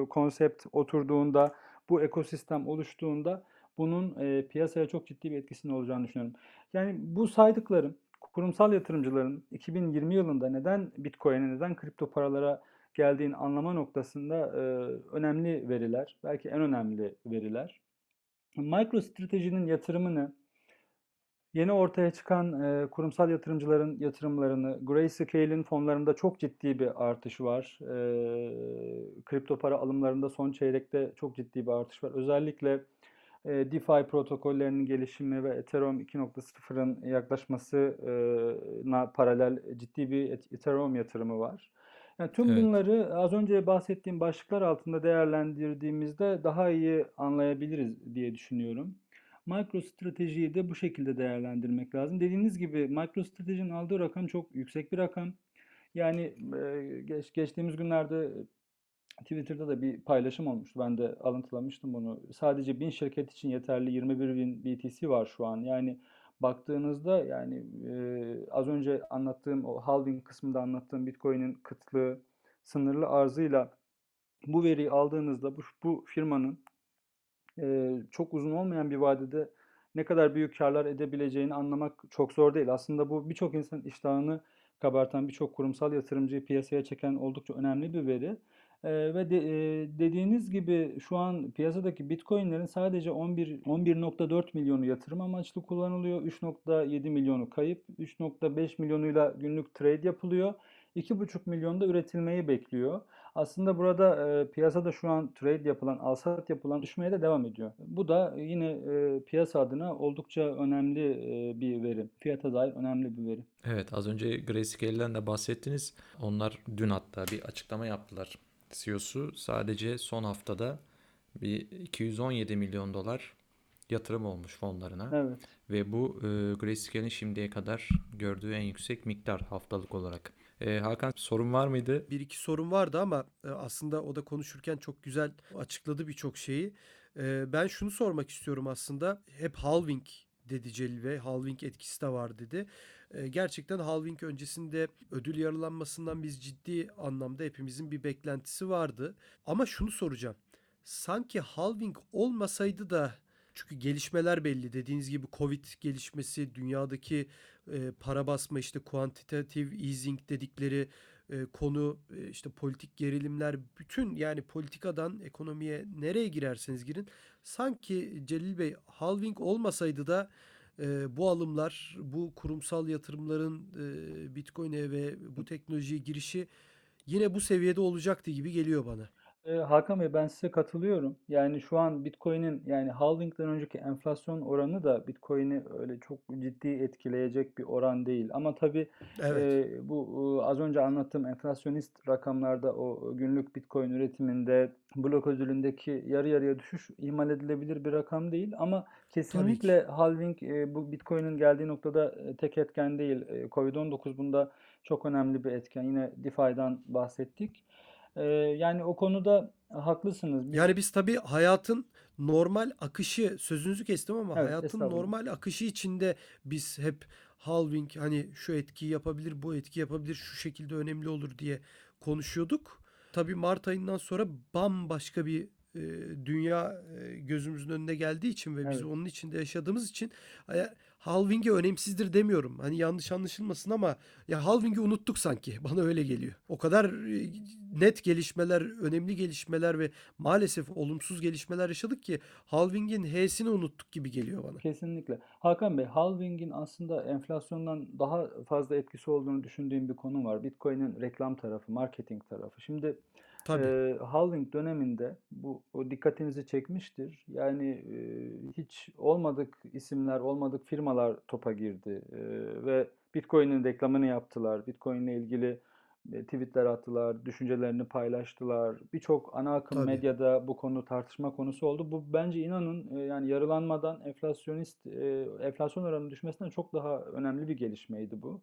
konsept oturduğunda bu ekosistem oluştuğunda bunun piyasaya çok ciddi bir etkisinin olacağını düşünüyorum. Yani bu saydıklarım kurumsal yatırımcıların 2020 yılında neden Bitcoin'e neden kripto paralara geldiğin anlama noktasında e, önemli veriler, belki en önemli veriler. MicroStrategy'nin yatırımını yeni ortaya çıkan e, kurumsal yatırımcıların yatırımlarını, Grayscale'in fonlarında çok ciddi bir artış var. E, kripto para alımlarında son çeyrekte çok ciddi bir artış var. Özellikle e, DeFi protokollerinin gelişimi ve Ethereum 2.0'ın yaklaşmasına paralel ciddi bir Ethereum yatırımı var. Yani tüm Evet. bunları az önce bahsettiğim başlıklar altında değerlendirdiğimizde daha iyi anlayabiliriz diye düşünüyorum. MicroStrategy'yi de bu şekilde değerlendirmek lazım. Dediğiniz gibi MicroStrategy'nin aldığı rakam çok yüksek bir rakam. Yani e, geç, geçtiğimiz günlerde Twitter'da da bir paylaşım olmuştu. Ben de alıntılamıştım bunu. Sadece 1000 şirket için yeterli 21 bin BTC var şu an. Yani baktığınızda yani e, az önce anlattığım o halving kısmında anlattığım Bitcoin'in kıtlığı, sınırlı arzıyla bu veriyi aldığınızda bu, bu firmanın e, çok uzun olmayan bir vadede ne kadar büyük karlar edebileceğini anlamak çok zor değil. Aslında bu birçok insan iştahını kabartan, birçok kurumsal yatırımcıyı piyasaya çeken oldukça önemli bir veri. Ee, ve de, e, dediğiniz gibi şu an piyasadaki Bitcoin'lerin sadece 11 11.4 milyonu yatırım amaçlı kullanılıyor. 3.7 milyonu kayıp, 3.5 milyonuyla günlük trade yapılıyor. 2.5 milyon da üretilmeyi bekliyor. Aslında burada e, piyasada şu an trade yapılan, al-sat yapılan düşmeye de devam ediyor. Bu da yine e, piyasa adına oldukça önemli e, bir veri. Fiyata dair önemli bir veri. Evet az önce Grayscale'den de bahsettiniz. Onlar dün hatta bir açıklama yaptılar. CEO'su sadece son haftada bir 217 milyon dolar yatırım olmuş fonlarına. Evet. Ve bu e, Grayscale'in şimdiye kadar gördüğü en yüksek miktar haftalık olarak. E, Hakan sorun var mıydı? Bir iki sorun vardı ama e, aslında o da konuşurken çok güzel açıkladı birçok şeyi. E, Ben şunu sormak istiyorum aslında. Hep halving dedi Celil. Halving etkisi de var dedi. E, Gerçekten halving öncesinde ödül yarılanmasından biz ciddi anlamda hepimizin bir beklentisi vardı. Ama şunu soracağım. Sanki halving olmasaydı da çünkü gelişmeler belli. Dediğiniz gibi Covid gelişmesi, dünyadaki e, para basma işte quantitative easing dedikleri e, konu e, işte politik gerilimler bütün yani politikadan ekonomiye nereye girerseniz girin sanki Celil Bey halving olmasaydı da e, bu alımlar bu kurumsal yatırımların Bitcoin'e ve bu teknolojiye girişi yine bu seviyede olacaktı gibi geliyor bana. Ee, Hakan Bey ben size katılıyorum. Yani şu an Bitcoin'in yani halvingden önceki enflasyon oranı da Bitcoin'i öyle çok ciddi etkileyecek bir oran değil. Ama tabii Evet. e, bu e, az önce anlattığım enflasyonist rakamlarda o günlük Bitcoin üretiminde blok ödülündeki yarı yarıya düşüş ihmal edilebilir bir rakam değil. Ama Tabii ki. kesinlikle halving e, bu Bitcoin'in geldiği noktada e, tek etken değil. E, Covid-19 bunda çok önemli bir etken. Yine DeFi'den bahsettik. Ee, yani o konuda haklısınız. Yani biz tabii hayatın normal akışı sözünüzü kestim ama evet hayatın normal akışı içinde biz hep halving hani şu etkiyi yapabilir, bu etki yapabilir, şu şekilde önemli olur diye konuşuyorduk. Tabii Mart ayından sonra bambaşka bir e, dünya e, gözümüzün önüne geldiği için ve biz Evet. onun içinde yaşadığımız için halving'e önemsizdir demiyorum. Hani yanlış anlaşılmasın ama ya halving'i unuttuk sanki. Bana öyle geliyor. O kadar e, net gelişmeler, önemli gelişmeler ve maalesef olumsuz gelişmeler yaşadık ki halving'in H'sini unuttuk gibi geliyor bana. Kesinlikle. Hakan Bey, halvingin aslında enflasyondan daha fazla etkisi olduğunu düşündüğüm bir konu var. Bitcoin'in reklam tarafı, marketing tarafı. Şimdi Tabii. e, halving döneminde bu o dikkatinizi çekmiştir. Yani e, hiç olmadık isimler, olmadık firmalar topa girdi E, ve Bitcoin'in reklamını yaptılar. Bitcoin'le ilgili e, tweetler attılar, düşüncelerini paylaştılar. Birçok ana akım Tabii. medyada bu konu tartışma konusu oldu. Bu bence inanın e, yani yarılanmadan enflasyonist e, enflasyon oranının düşmesinden çok daha önemli bir gelişmeydi bu.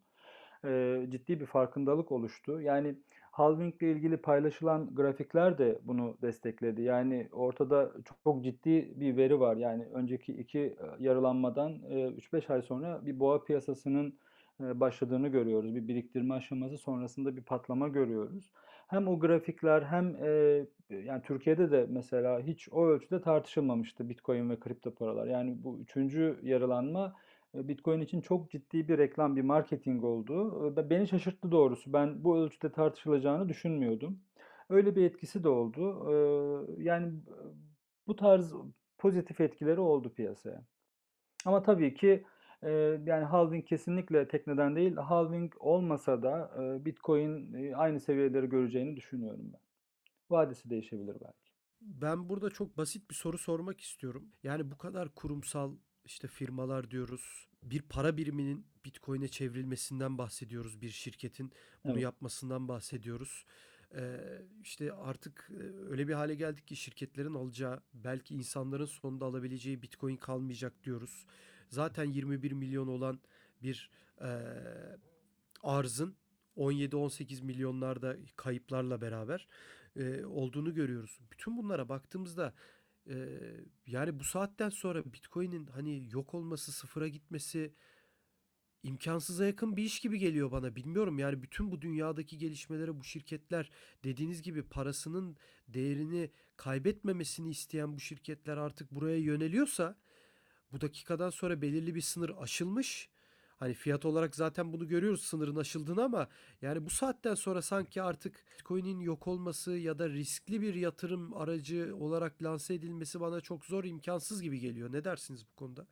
E, ciddi bir farkındalık oluştu. Yani halving ile ilgili paylaşılan grafikler de bunu destekledi. Yani ortada çok, ciddi bir veri var. Yani önceki iki e, yarılanmadan e, 3-5 ay sonra bir boğa piyasasının e, başladığını görüyoruz. Bir biriktirme aşaması sonrasında bir patlama görüyoruz. Hem o grafikler hem e, yani Türkiye'de de mesela hiç o ölçüde tartışılmamıştı Bitcoin ve kripto paralar. Yani bu üçüncü yarılanma e, Bitcoin için çok ciddi bir reklam, bir marketing oldu. Beni şaşırttı doğrusu. Ben bu ölçüde tartışılacağını düşünmüyordum. Öyle bir etkisi de oldu. Yani bu tarz pozitif etkileri oldu piyasaya. Ama tabii ki yani halving kesinlikle tek neden değil. Halving olmasa da Bitcoin aynı seviyeleri göreceğini düşünüyorum ben. Vadesi değişebilir belki. ben burada çok basit bir soru sormak istiyorum. Yani bu kadar kurumsal işte firmalar diyoruz. Bir para biriminin Bitcoin'e çevrilmesinden bahsediyoruz bir şirketin. Bunu Evet. yapmasından bahsediyoruz. Ee, işte artık e, öyle bir hale geldik ki şirketlerin alacağı belki insanların sonunda alabileceği Bitcoin kalmayacak diyoruz. Zaten 21 milyon olan bir e, arzın 17-18 milyonlarda kayıplarla beraber e, olduğunu görüyoruz. Bütün bunlara baktığımızda e, yani bu saatten sonra Bitcoin'in hani yok olması, sıfıra gitmesi imkansıza yakın bir iş gibi geliyor bana. Bilmiyorum yani bütün bu dünyadaki gelişmelere bu şirketler dediğiniz gibi parasının değerini kaybetmemesini isteyen bu şirketler artık buraya yöneliyorsa bu dakikadan sonra belirli bir sınır aşılmış. Hani fiyat olarak zaten bunu görüyoruz sınırın aşıldığını ama yani bu saatten sonra sanki artık Bitcoin'in yok olması ya da riskli bir yatırım aracı olarak lanse edilmesi bana çok zor, imkansız gibi geliyor. Ne dersiniz bu konuda?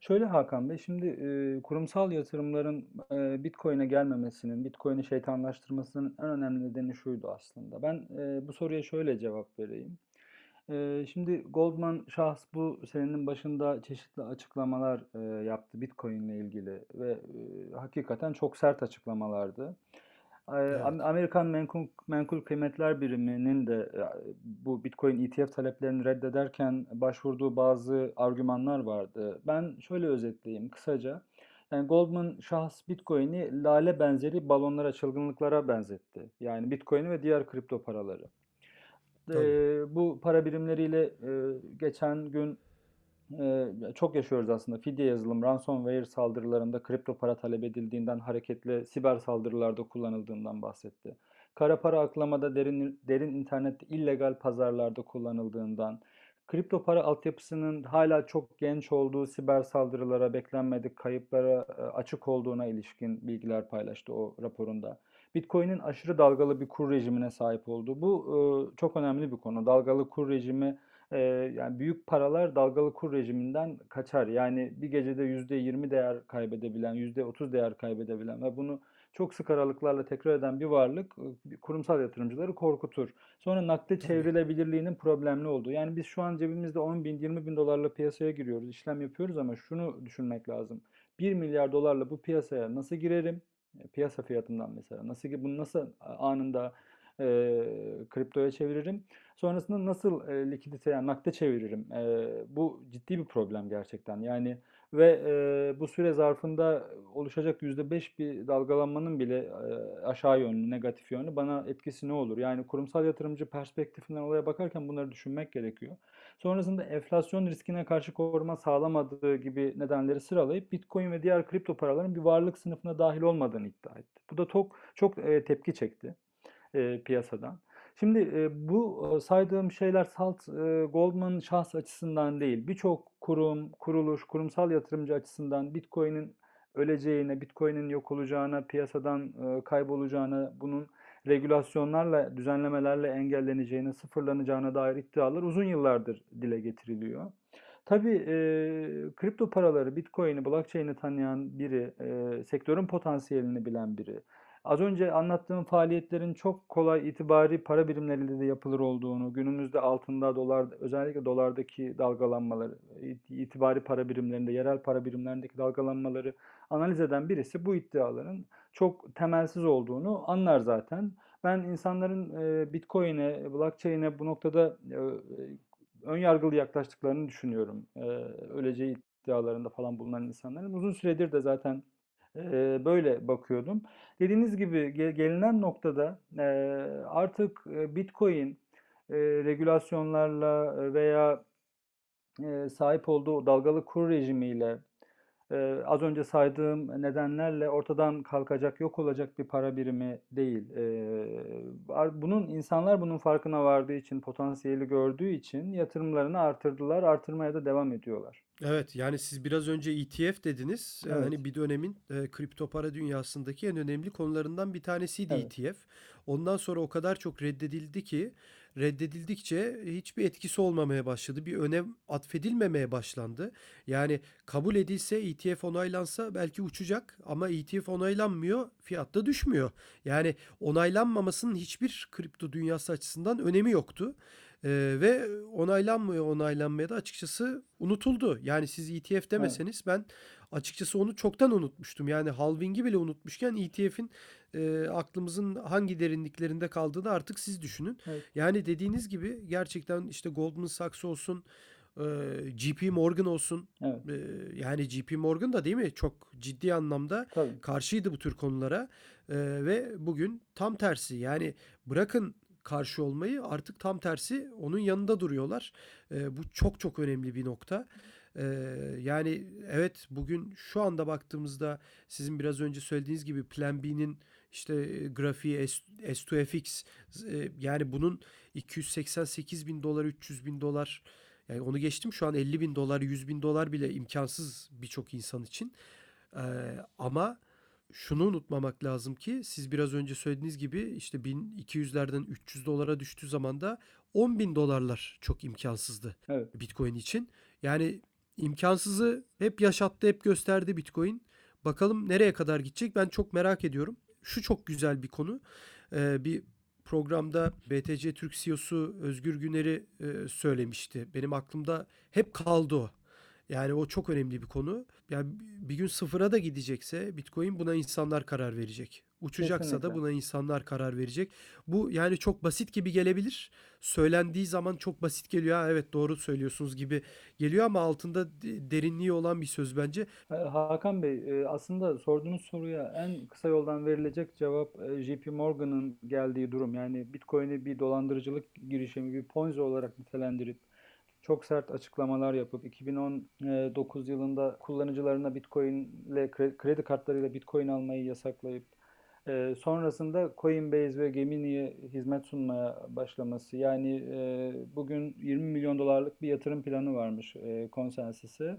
Şöyle Hakan Bey, şimdi e, kurumsal yatırımların e, Bitcoin'e gelmemesinin, Bitcoin'i şeytanlaştırmasının en önemli nedeni şuydu aslında. Ben e, bu soruya şöyle cevap vereyim. Şimdi Goldman Sachs bu senenin başında çeşitli açıklamalar e, yaptı Bitcoin ile ilgili ve hakikaten çok sert açıklamalardı. Evet. Am- Amerikan Menkul, Menkul Kıymetler Biriminin de bu Bitcoin ETF taleplerini reddederken başvurduğu bazı argümanlar vardı. Ben şöyle özetleyeyim kısaca. Yani Goldman Sachs Bitcoin'i lale benzeri balonlara, çılgınlıklara benzetti. Yani Bitcoin'i ve diğer kripto paraları. Ee, bu para birimleriyle e, geçen gün e, çok yaşıyoruz aslında. Fidye yazılım, ransomware saldırılarında kripto para talep edildiğinden hareketle siber saldırılarda kullanıldığından bahsetti. Kara para aklamada derin, derin internette illegal pazarlarda kullanıldığından, kripto para altyapısının hala çok genç olduğu siber saldırılara, beklenmedik kayıplara e, açık olduğuna ilişkin bilgiler paylaştı o raporunda. Bitcoin'in aşırı dalgalı bir kur rejimine sahip olduğu. Bu e, çok önemli bir konu. Dalgalı kur rejimi e, yani büyük paralar dalgalı kur rejiminden kaçar. Yani bir gecede %20 değer kaybedebilen, %30 değer kaybedebilen ve bunu çok sık aralıklarla tekrar eden bir varlık e, kurumsal yatırımcıları korkutur. Sonra nakde çevrilebilirliğinin problemli olduğu. Yani biz şu an cebimizde 10 bin, 20 bin dolarla piyasaya giriyoruz, işlem yapıyoruz ama şunu düşünmek lazım. 1 milyar dolarla bu piyasaya nasıl girerim? E, Piyasa fiyatından mesela. Nasıl ki bunu nasıl anında e, kriptoya çeviririm? Sonrasında nasıl e, likidite yani nakde çeviririm? E, bu ciddi bir problem gerçekten. Yani ve e, bu süre zarfında oluşacak %5 bir dalgalanmanın bile e, aşağı yönlü, negatif yönlü bana etkisi ne olur? Yani kurumsal yatırımcı perspektifinden olaya bakarken bunları düşünmek gerekiyor. Sonrasında enflasyon riskine karşı koruma sağlamadığı gibi nedenleri sıralayıp Bitcoin ve diğer kripto paraların bir varlık sınıfına dahil olmadığını iddia etti. Bu da çok çok e, tepki çekti e, piyasadan. Şimdi e, bu saydığım şeyler salt Goldman Sachs açısından değil, birçok kurum, kuruluş, kurumsal yatırımcı açısından Bitcoin'in öleceğine, Bitcoin'in yok olacağına, piyasadan kaybolacağına, bunun regülasyonlarla, düzenlemelerle engelleneceğine, sıfırlanacağına dair iddialar uzun yıllardır dile getiriliyor. Tabii e, kripto paraları, Bitcoin'i, blockchain'i tanıyan biri, e, sektörün potansiyelini bilen biri, Az önce anlattığım faaliyetlerin çok kolay itibari para birimleriyle de yapılır olduğunu, günümüzde altında, dolar, özellikle dolardaki dalgalanmaları, itibari para birimlerinde, yerel para birimlerindeki dalgalanmaları analiz ön birisi bu iddiaların çok temelsiz olduğunu anlar zaten. Ben insanların e, Bitcoin'e, blockchain'e bu noktada e, ön yargılı yaklaştıklarını düşünüyorum. E, öleceği iddialarında falan bulunan insanların. Uzun süredir de zaten e, böyle bakıyordum. Dediğiniz gibi gelinen noktada e, artık e, Bitcoin e, regülasyonlarla veya e, sahip olduğu dalgalı kur rejimiyle e, az önce saydığım nedenlerle ortadan kalkacak, yok olacak bir para birimi değil. E, bunun insanlar bunun farkına vardığı için, potansiyeli gördüğü için yatırımlarını artırdılar, artırmaya da devam ediyorlar. Evet yani siz biraz önce ETF dediniz. Evet. Hani bir dönemin e, kripto para dünyasındaki en önemli konularından bir tanesiydi Evet. ETF. Ondan sonra o kadar çok reddedildi ki reddedildikçe hiçbir etkisi olmamaya başladı. Bir önem atfedilmemeye başlandı. Yani kabul edilse ETF onaylansa belki uçacak ama ETF onaylanmıyor, fiyat da düşmüyor. Yani onaylanmamasının hiçbir kripto dünyası açısından önemi yoktu. Ee, ve onaylanmıyor onaylanmaya da açıkçası unutuldu. Yani siz ETF demeseniz ben açıkçası onu çoktan unutmuştum. Yani halving'i bile unutmuşken ETF'in e, aklımızın hangi derinliklerinde kaldığını artık siz düşünün. Evet. Yani dediğiniz gibi gerçekten işte Goldman Sachs olsun, e, JP Morgan olsun. Evet. e, yani JP Morgan da değil mi? Çok ciddi anlamda Tabii. karşıydı bu tür konulara E, ve bugün tam tersi yani bırakın karşı olmayı artık tam tersi onun yanında duruyorlar. E, bu çok çok önemli bir nokta. Yani evet bugün şu anda baktığımızda sizin biraz önce söylediğiniz gibi Plan B'nin işte grafiği S, S2FX e, yani bunun 288 bin dolar 300 bin dolar yani onu geçtim şu an 50 bin dolar 100 bin dolar bile imkansız birçok insan için. Ama şunu unutmamak lazım ki siz biraz önce söylediğiniz gibi işte 1200'lerden 300 dolara düştüğü zaman da 10 bin dolarlar çok imkansızdı Evet. Bitcoin için. Yani imkansızı hep yaşattı, hep gösterdi Bitcoin. Bakalım nereye kadar gidecek ben çok merak ediyorum. Şu çok güzel bir konu. Ee, bir programda BTC Türk CEO'su Özgür Güner'i e, söylemişti. Benim aklımda hep kaldı o. Yani o çok önemli bir konu. Yani bir gün sıfıra da gidecekse Bitcoin buna insanlar karar verecek. Uçacaksa da Kesinlikle. buna insanlar karar verecek. Bu yani çok basit gibi gelebilir. Söylendiği zaman çok basit geliyor. Ha, evet doğru söylüyorsunuz gibi geliyor ama altında de- derinliği olan bir söz bence. Hakan Bey, e, aslında sorduğunuz soruya en kısa yoldan verilecek cevap e, JP Morgan'ın geldiği durum. Yani Bitcoin'i bir dolandırıcılık girişimi, bir Ponzi olarak nitelendirip çok sert açıklamalar yapıp 2019 yılında kullanıcılarına Bitcoin ile kre- kredi kartlarıyla Bitcoin almayı yasaklayıp e, sonrasında Coinbase ve Gemini'ye hizmet sunmaya başlaması. Yani e, bugün 20 milyon dolarlık bir yatırım planı varmış e, Consensus'e.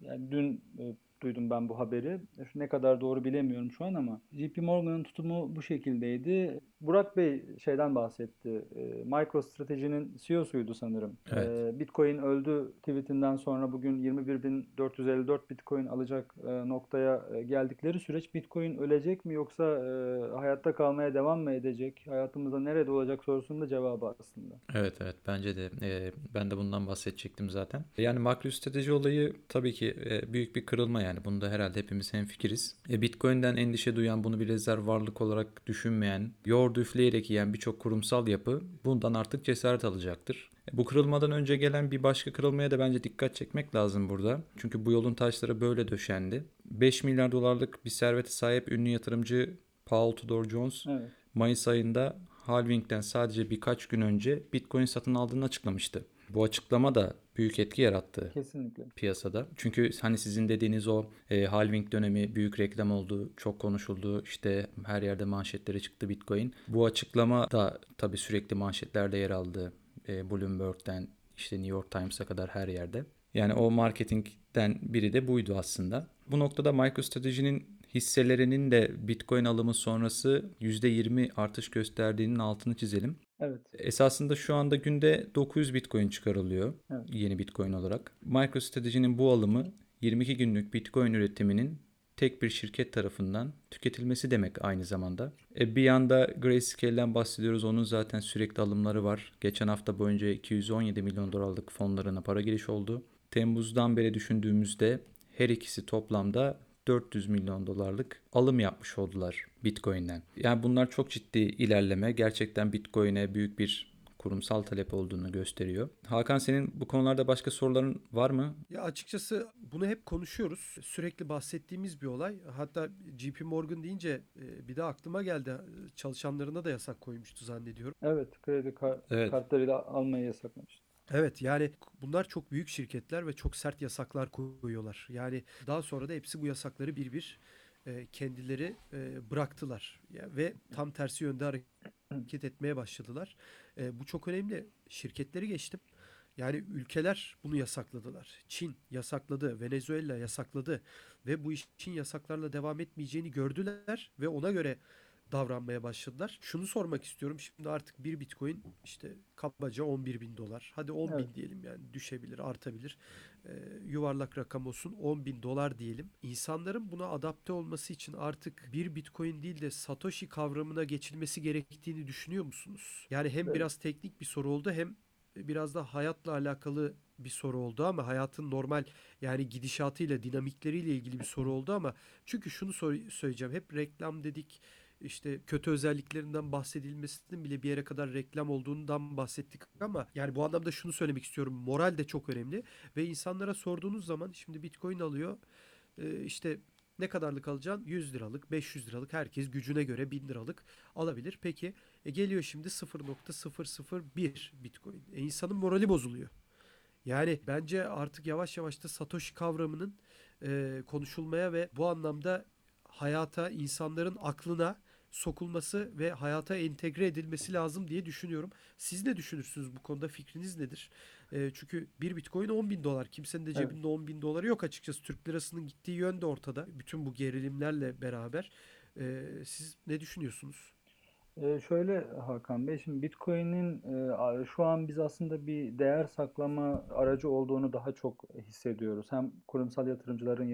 Yani dün e, duydum ben bu haberi. Ne kadar doğru bilemiyorum şu an ama JP Morgan'ın tutumu bu şekildeydi. Burak Bey şeyden bahsetti. E, MicroStrategy'nin CEO'suydu sanırım. Evet. E, Bitcoin öldü tweetinden sonra bugün 21.454 Bitcoin alacak e, noktaya e, geldikleri süreç Bitcoin ölecek mi yoksa e, hayatta kalmaya devam mı edecek? Hayatımızda nerede olacak sorusunun da cevabı aslında. Evet evet bence de e, ben de bundan bahsedecektim zaten. Yani makro strateji olayı tabii ki e, büyük bir kırılma yani bunda herhalde hepimiz hemfikiriz. E, Bitcoin'den endişe duyan bunu bir rezerv varlık olarak düşünmeyen, yoğurdu üfleyerek yiyen birçok kurumsal yapı bundan artık cesaret alacaktır. E, Bu kırılmadan önce gelen bir başka kırılmaya da bence dikkat çekmek lazım burada. Çünkü bu yolun taşları böyle döşendi. 5 milyar dolarlık bir servete sahip ünlü yatırımcı Paul Tudor Jones Evet. Mayıs ayında halvingden sadece birkaç gün önce Bitcoin satın aldığını açıklamıştı. Bu açıklama da büyük etki yarattı Kesinlikle. piyasada. Çünkü hani sizin dediğiniz o e, halving dönemi büyük reklam oldu, çok konuşuldu. İşte her yerde manşetlere çıktı Bitcoin. Bu açıklama da tabii sürekli manşetlerde yer aldı. E, Bloomberg'den işte New York Times'a kadar her yerde. Yani o marketingden biri de buydu aslında. Bu noktada MicroStrategy'nin hisselerinin de Bitcoin alımı sonrası %20 artış gösterdiğinin altını çizelim. Evet. Esasında şu anda günde 900 Bitcoin çıkarılıyor Evet. yeni Bitcoin olarak. MicroStrategy'nin bu alımı 22 günlük Bitcoin üretiminin tek bir şirket tarafından tüketilmesi demek aynı zamanda. E bir yanda Grayscale'den bahsediyoruz. Onun zaten sürekli alımları var. Geçen hafta boyunca 217 milyon dolarlık fonlarına para giriş oldu. Temmuz'dan beri düşündüğümüzde her ikisi toplamda 400 milyon dolarlık alım yapmış oldular Bitcoin'den. Yani bunlar çok ciddi ilerleme. Gerçekten Bitcoin'e büyük bir kurumsal talep olduğunu gösteriyor. Hakan senin bu konularda başka soruların var mı? Ya açıkçası bunu hep konuşuyoruz. Sürekli bahsettiğimiz bir olay. Hatta JP Morgan deyince e, bir de aklıma geldi. Çalışanlarına da yasak koymuştu zannediyorum. Evet. Kredi kar- Evet. kartlarıyla almayı yasaklamıştı. Evet yani bunlar çok büyük şirketler ve çok sert yasaklar koyuyorlar. Yani daha sonra da hepsi bu yasakları bir bir e, kendileri e, bıraktılar. Ve tam tersi yönde hareket etmeye başladılar. E, bu çok önemli. Şirketleri geçtim. Yani ülkeler bunu yasakladılar. Çin yasakladı, Venezuela yasakladı ve bu işin yasaklarla devam etmeyeceğini gördüler ve ona göre davranmaya başladılar. Şunu sormak istiyorum. Şimdi artık bir bitcoin işte kabaca 11 bin dolar. Hadi 10 bin Evet. diyelim yani düşebilir, artabilir. Ee, yuvarlak rakam olsun 10 bin dolar diyelim. İnsanların buna adapte olması için artık bir bitcoin değil de satoshi kavramına geçilmesi gerektiğini düşünüyor musunuz? Yani hem Evet. biraz teknik bir soru oldu hem biraz da hayatla alakalı bir soru oldu ama hayatın normal yani gidişatıyla, dinamikleriyle ilgili bir soru oldu ama çünkü şunu sor- söyleyeceğim. Hep reklam dedik, işte kötü özelliklerinden bahsedilmesinin bile bir yere kadar reklam olduğundan bahsettik ama yani bu anlamda şunu söylemek istiyorum. Moral de çok önemli ve insanlara sorduğunuz zaman şimdi Bitcoin alıyor e, işte ne kadarlık alacaksın? 100 liralık, 500 liralık herkes gücüne göre 1000 liralık alabilir. Peki e, geliyor şimdi 0.001 Bitcoin. E, insanın morali bozuluyor. Yani bence artık yavaş yavaş da Satoshi kavramının e, konuşulmaya ve bu anlamda hayata, insanların aklına sokulması ve hayata entegre edilmesi lazım diye düşünüyorum. Siz ne düşünürsünüz bu konuda? Fikriniz nedir? E, çünkü bir bitcoin 10 bin dolar. Kimsenin de Evet. cebinde 10 bin doları yok açıkçası. Türk lirasının gittiği yön de ortada. Bütün bu gerilimlerle beraber. E, siz ne düşünüyorsunuz? Ee, şöyle Hakan Bey, şimdi Bitcoin'in e, şu an biz aslında bir değer saklama aracı olduğunu daha çok hissediyoruz. Hem kurumsal yatırımcıların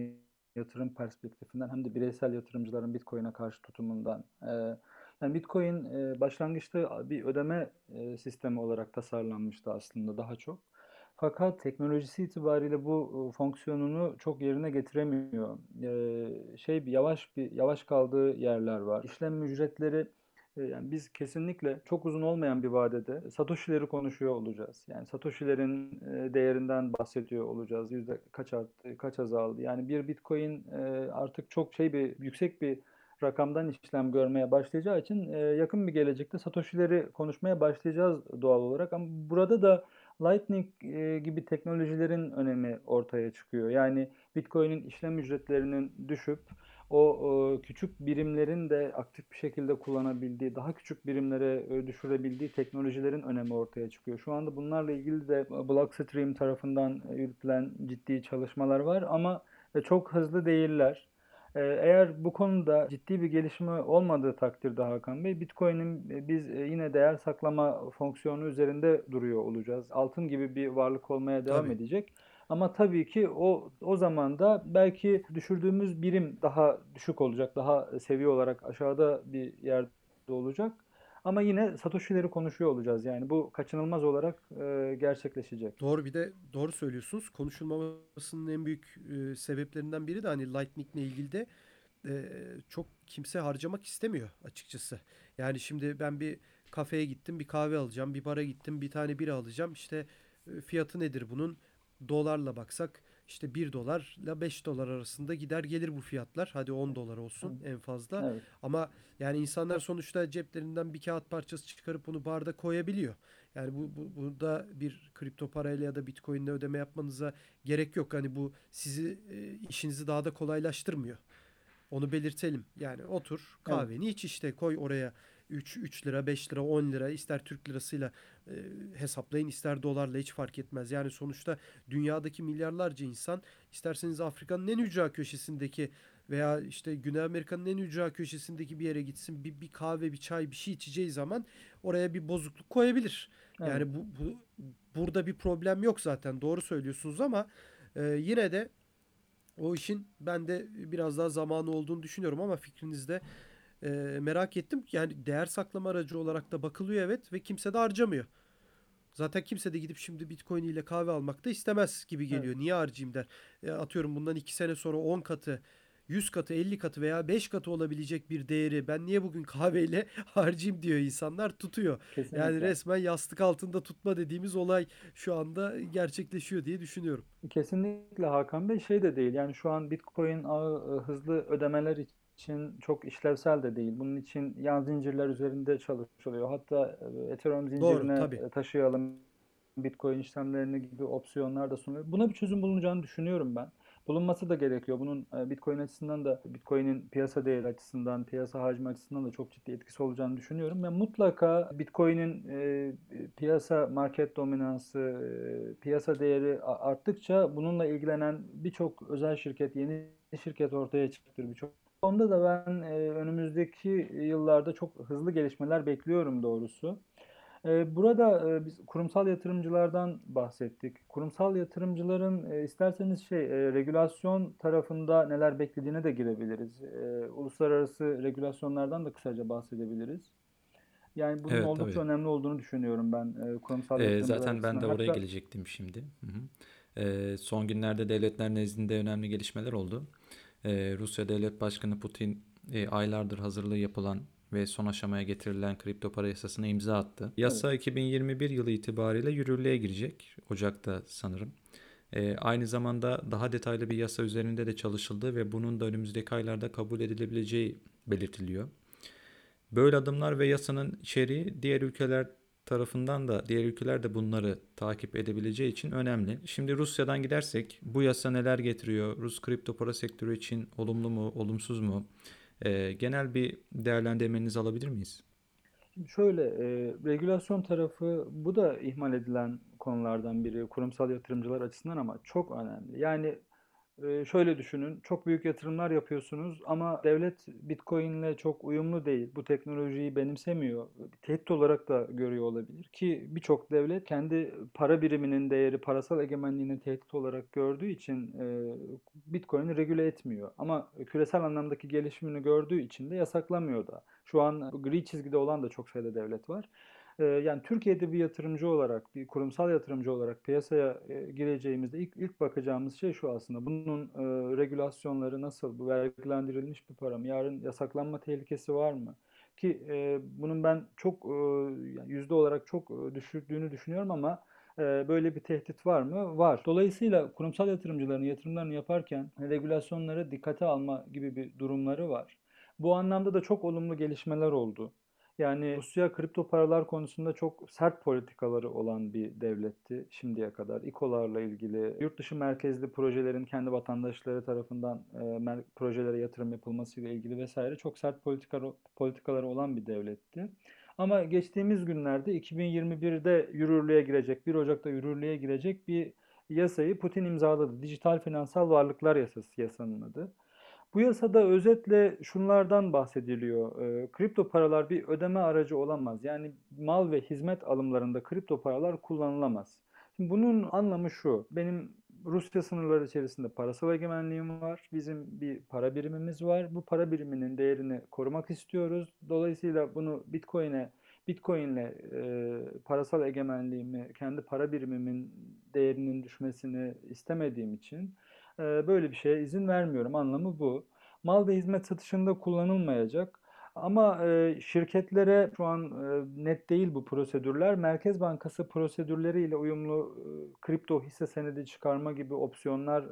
yatırım perspektifinden hem de bireysel yatırımcıların Bitcoin'e karşı tutumundan. Ee, yani Bitcoin e, başlangıçta bir ödeme e, sistemi olarak tasarlanmıştı aslında daha çok. Fakat teknolojisi itibariyle bu e, fonksiyonunu çok yerine getiremiyor. Ee, şey yavaş bir yavaş kaldığı yerler var. İşlem ücretleri Yani biz kesinlikle çok uzun olmayan bir vadede Satoshi'leri konuşuyor olacağız. Yani Satoshi'lerin e, değerinden bahsediyor olacağız. Yüzde kaç arttı, kaç azaldı. Yani bir Bitcoin e, artık çok şey bir yüksek bir rakamdan işlem görmeye başlayacağı için e, yakın bir gelecekte Satoshi'leri konuşmaya başlayacağız doğal olarak. Ama burada da Lightning e, gibi teknolojilerin önemi ortaya çıkıyor. Yani Bitcoin'in işlem ücretlerinin düşüp o e, küçük birimlerin de aktif bir şekilde kullanabildiği, daha küçük birimlere e, düşürebildiği teknolojilerin önemi ortaya çıkıyor. Şu anda bunlarla ilgili de Blockstream tarafından e, yürütülen ciddi çalışmalar var ama e, çok hızlı değiller. E, Eğer bu konuda ciddi bir gelişme olmadığı takdirde Hakan Bey, Bitcoin'in e, biz e, yine değer saklama fonksiyonu üzerinde duruyor olacağız. Altın gibi bir varlık olmaya devam Tabii. edecek. Ama tabii ki o o zaman da belki düşürdüğümüz birim daha düşük olacak, daha seviye olarak aşağıda bir yerde olacak. Ama yine Satoshi'leri konuşuyor olacağız. Yani bu kaçınılmaz olarak e, gerçekleşecek. Doğru bir de doğru söylüyorsunuz. Konuşulmamasının en büyük e, sebeplerinden biri de hani Lightning'le ilgili de e, çok kimse harcamak istemiyor açıkçası. Yani şimdi ben bir kafeye gittim, bir kahve alacağım, bir bara gittim, bir tane bira alacağım. İşte e, fiyatı nedir bunun? Dolarla baksak işte 1 dolarla 5 dolar arasında gider gelir bu fiyatlar. Hadi 10 dolar olsun en fazla. Evet. Ama yani insanlar sonuçta ceplerinden bir kağıt parçası çıkarıp bunu barda koyabiliyor. Yani bu, bu burada bir kripto parayla ya da Bitcoin'le ödeme yapmanıza gerek yok. Hani bu sizi e, işinizi daha da kolaylaştırmıyor. Onu belirtelim. Yani otur Evet. kahveni iç işte koy oraya 3, 3 lira 5 lira 10 lira ister Türk lirasıyla e, hesaplayın ister dolarla hiç fark etmez. Yani sonuçta dünyadaki milyarlarca insan isterseniz Afrika'nın en ücra köşesindeki veya işte Güney Amerika'nın en ücra köşesindeki bir yere gitsin bir, bir kahve bir çay bir şey içeceği zaman oraya bir bozukluk koyabilir. Evet. Yani bu, bu burada bir problem yok zaten doğru söylüyorsunuz ama e, yine de o işin ben de biraz daha zamanı olduğunu düşünüyorum ama fikrinizde e, merak ettim. Yani değer saklama aracı olarak da bakılıyor evet ve kimse de harcamıyor. Zaten kimse de gidip şimdi Bitcoin ile kahve almak da istemez gibi geliyor. Niye harcayayım der. E, atıyorum bundan 2 sene sonra 10 katı, 100 katı, 50 katı veya 5 katı olabilecek bir değeri ben niye bugün kahveyle harcayayım diyor insanlar tutuyor. Yani Kesinlikle. resmen yastık altında tutma dediğimiz olay şu anda gerçekleşiyor diye düşünüyorum. Kesinlikle Hakan Bey şey de değil. Yani şu an Bitcoin ağı e, hızlı ödemeler için çok işlevsel de değil. Bunun için yan zincirler üzerinde çalışılıyor. Hatta e, Ethereum Doğru, zincirine tabii. e, taşıyalım Bitcoin işlemlerini gibi opsiyonlar da sunuluyor. Buna bir çözüm bulunacağını düşünüyorum ben. Bulunması da gerekiyor. Bunun e, Bitcoin açısından da Bitcoin'in piyasa değeri açısından, piyasa hacmi açısından da çok ciddi etkisi olacağını düşünüyorum. Ve mutlaka Bitcoin'in e, piyasa market dominansı, e, piyasa değeri arttıkça bununla ilgilenen birçok özel şirket, yeni şirket ortaya çıktır birçok. Onda da ben e, önümüzdeki yıllarda çok hızlı gelişmeler bekliyorum doğrusu. Ee, Burada e, biz kurumsal yatırımcılardan bahsettik. Kurumsal yatırımcıların e, isterseniz şey e, regülasyon tarafında neler beklediğine de girebiliriz. E, Uluslararası regülasyonlardan da kısaca bahsedebiliriz. Yani bunun Evet oldukça tabii. önemli olduğunu düşünüyorum ben e, kurumsal yatırımcılar zaten ben de oraya Hatta gelecektim şimdi. Hı hı. Ee, son günlerde devletler nezdinde önemli gelişmeler oldu. Ee, Rusya Devlet Başkanı Putin e, aylardır hazırlığı yapılan ve son aşamaya getirilen kripto para yasasına imza attı. evet. Yasa 2021 yılı itibariyle yürürlüğe girecek. Ocak'ta sanırım. Ee, aynı zamanda daha detaylı bir yasa üzerinde de çalışıldı ve bunun da önümüzdeki aylarda kabul edilebileceği belirtiliyor. Böyle adımlar ve yasanın içeriği diğer ülkeler tarafından da diğer ülkeler de bunları takip edebileceği için önemli. Şimdi Rusya'dan gidersek bu yasa neler getiriyor? Rus kripto para sektörü için olumlu mu, olumsuz mu? Ee, genel bir değerlendirmenizi alabilir miyiz? Şöyle, e, regülasyon tarafı bu da ihmal edilen konulardan biri kurumsal yatırımcılar açısından ama çok önemli. Yani e, şöyle düşünün, çok büyük yatırımlar yapıyorsunuz ama devlet Bitcoin'le çok uyumlu değil. Bu teknolojiyi benimsemiyor. Tehdit olarak da görüyor olabilir ki birçok devlet kendi para biriminin değeri, parasal egemenliğini tehdit olarak gördüğü için Bitcoin'i regüle etmiyor. Ama küresel anlamdaki gelişimini gördüğü için de yasaklamıyor da. Şu an gri çizgide olan da çok sayıda devlet var. Ee, Yani Türkiye'de bir yatırımcı olarak, bir kurumsal yatırımcı olarak piyasaya e, gireceğimizde ilk ilk bakacağımız şey şu aslında. Bunun e, regülasyonları nasıl? Bu vergilendirilmiş bir para mı? Yarın yasaklanma tehlikesi var mı? Ki e, bunun ben çok e, yüzde olarak çok e, düşürdüğünü düşünüyorum ama e, böyle bir tehdit var mı? Var. Dolayısıyla kurumsal yatırımcıların yatırımlarını yaparken regülasyonları dikkate alma gibi bir durumları var. Bu anlamda da çok olumlu gelişmeler oldu. Yani Rusya kripto paralar konusunda çok sert politikaları olan bir devletti şimdiye kadar. İKO'larla ilgili, yurt dışı merkezli projelerin kendi vatandaşları tarafından e, projelere yatırım yapılmasıyla ilgili vesaire çok sert politika, politikaları olan bir devletti. Ama geçtiğimiz günlerde 2021'de yürürlüğe girecek, 1 Ocak'ta yürürlüğe girecek bir yasayı Putin imzaladı. Dijital Finansal Varlıklar Yasası yasanın adı. Bu yasada özetle şunlardan bahsediliyor. Ee, kripto paralar bir ödeme aracı olamaz. Yani mal ve hizmet alımlarında kripto paralar kullanılamaz. Şimdi bunun anlamı şu. Benim Rusya sınırları içerisinde parasal egemenliğim var. Bizim bir para birimimiz var. Bu para biriminin değerini korumak istiyoruz. Dolayısıyla bunu Bitcoin'e Bitcoin'le e, parasal egemenliğimi, kendi para birimimin değerinin düşmesini istemediğim için e, böyle bir şeye izin vermiyorum. Anlamı bu. Mal ve hizmet satışında kullanılmayacak. Ama e, şirketlere şu an e, net değil bu prosedürler. Merkez Bankası prosedürleriyle uyumlu e, kripto hisse senedi çıkarma gibi opsiyonlar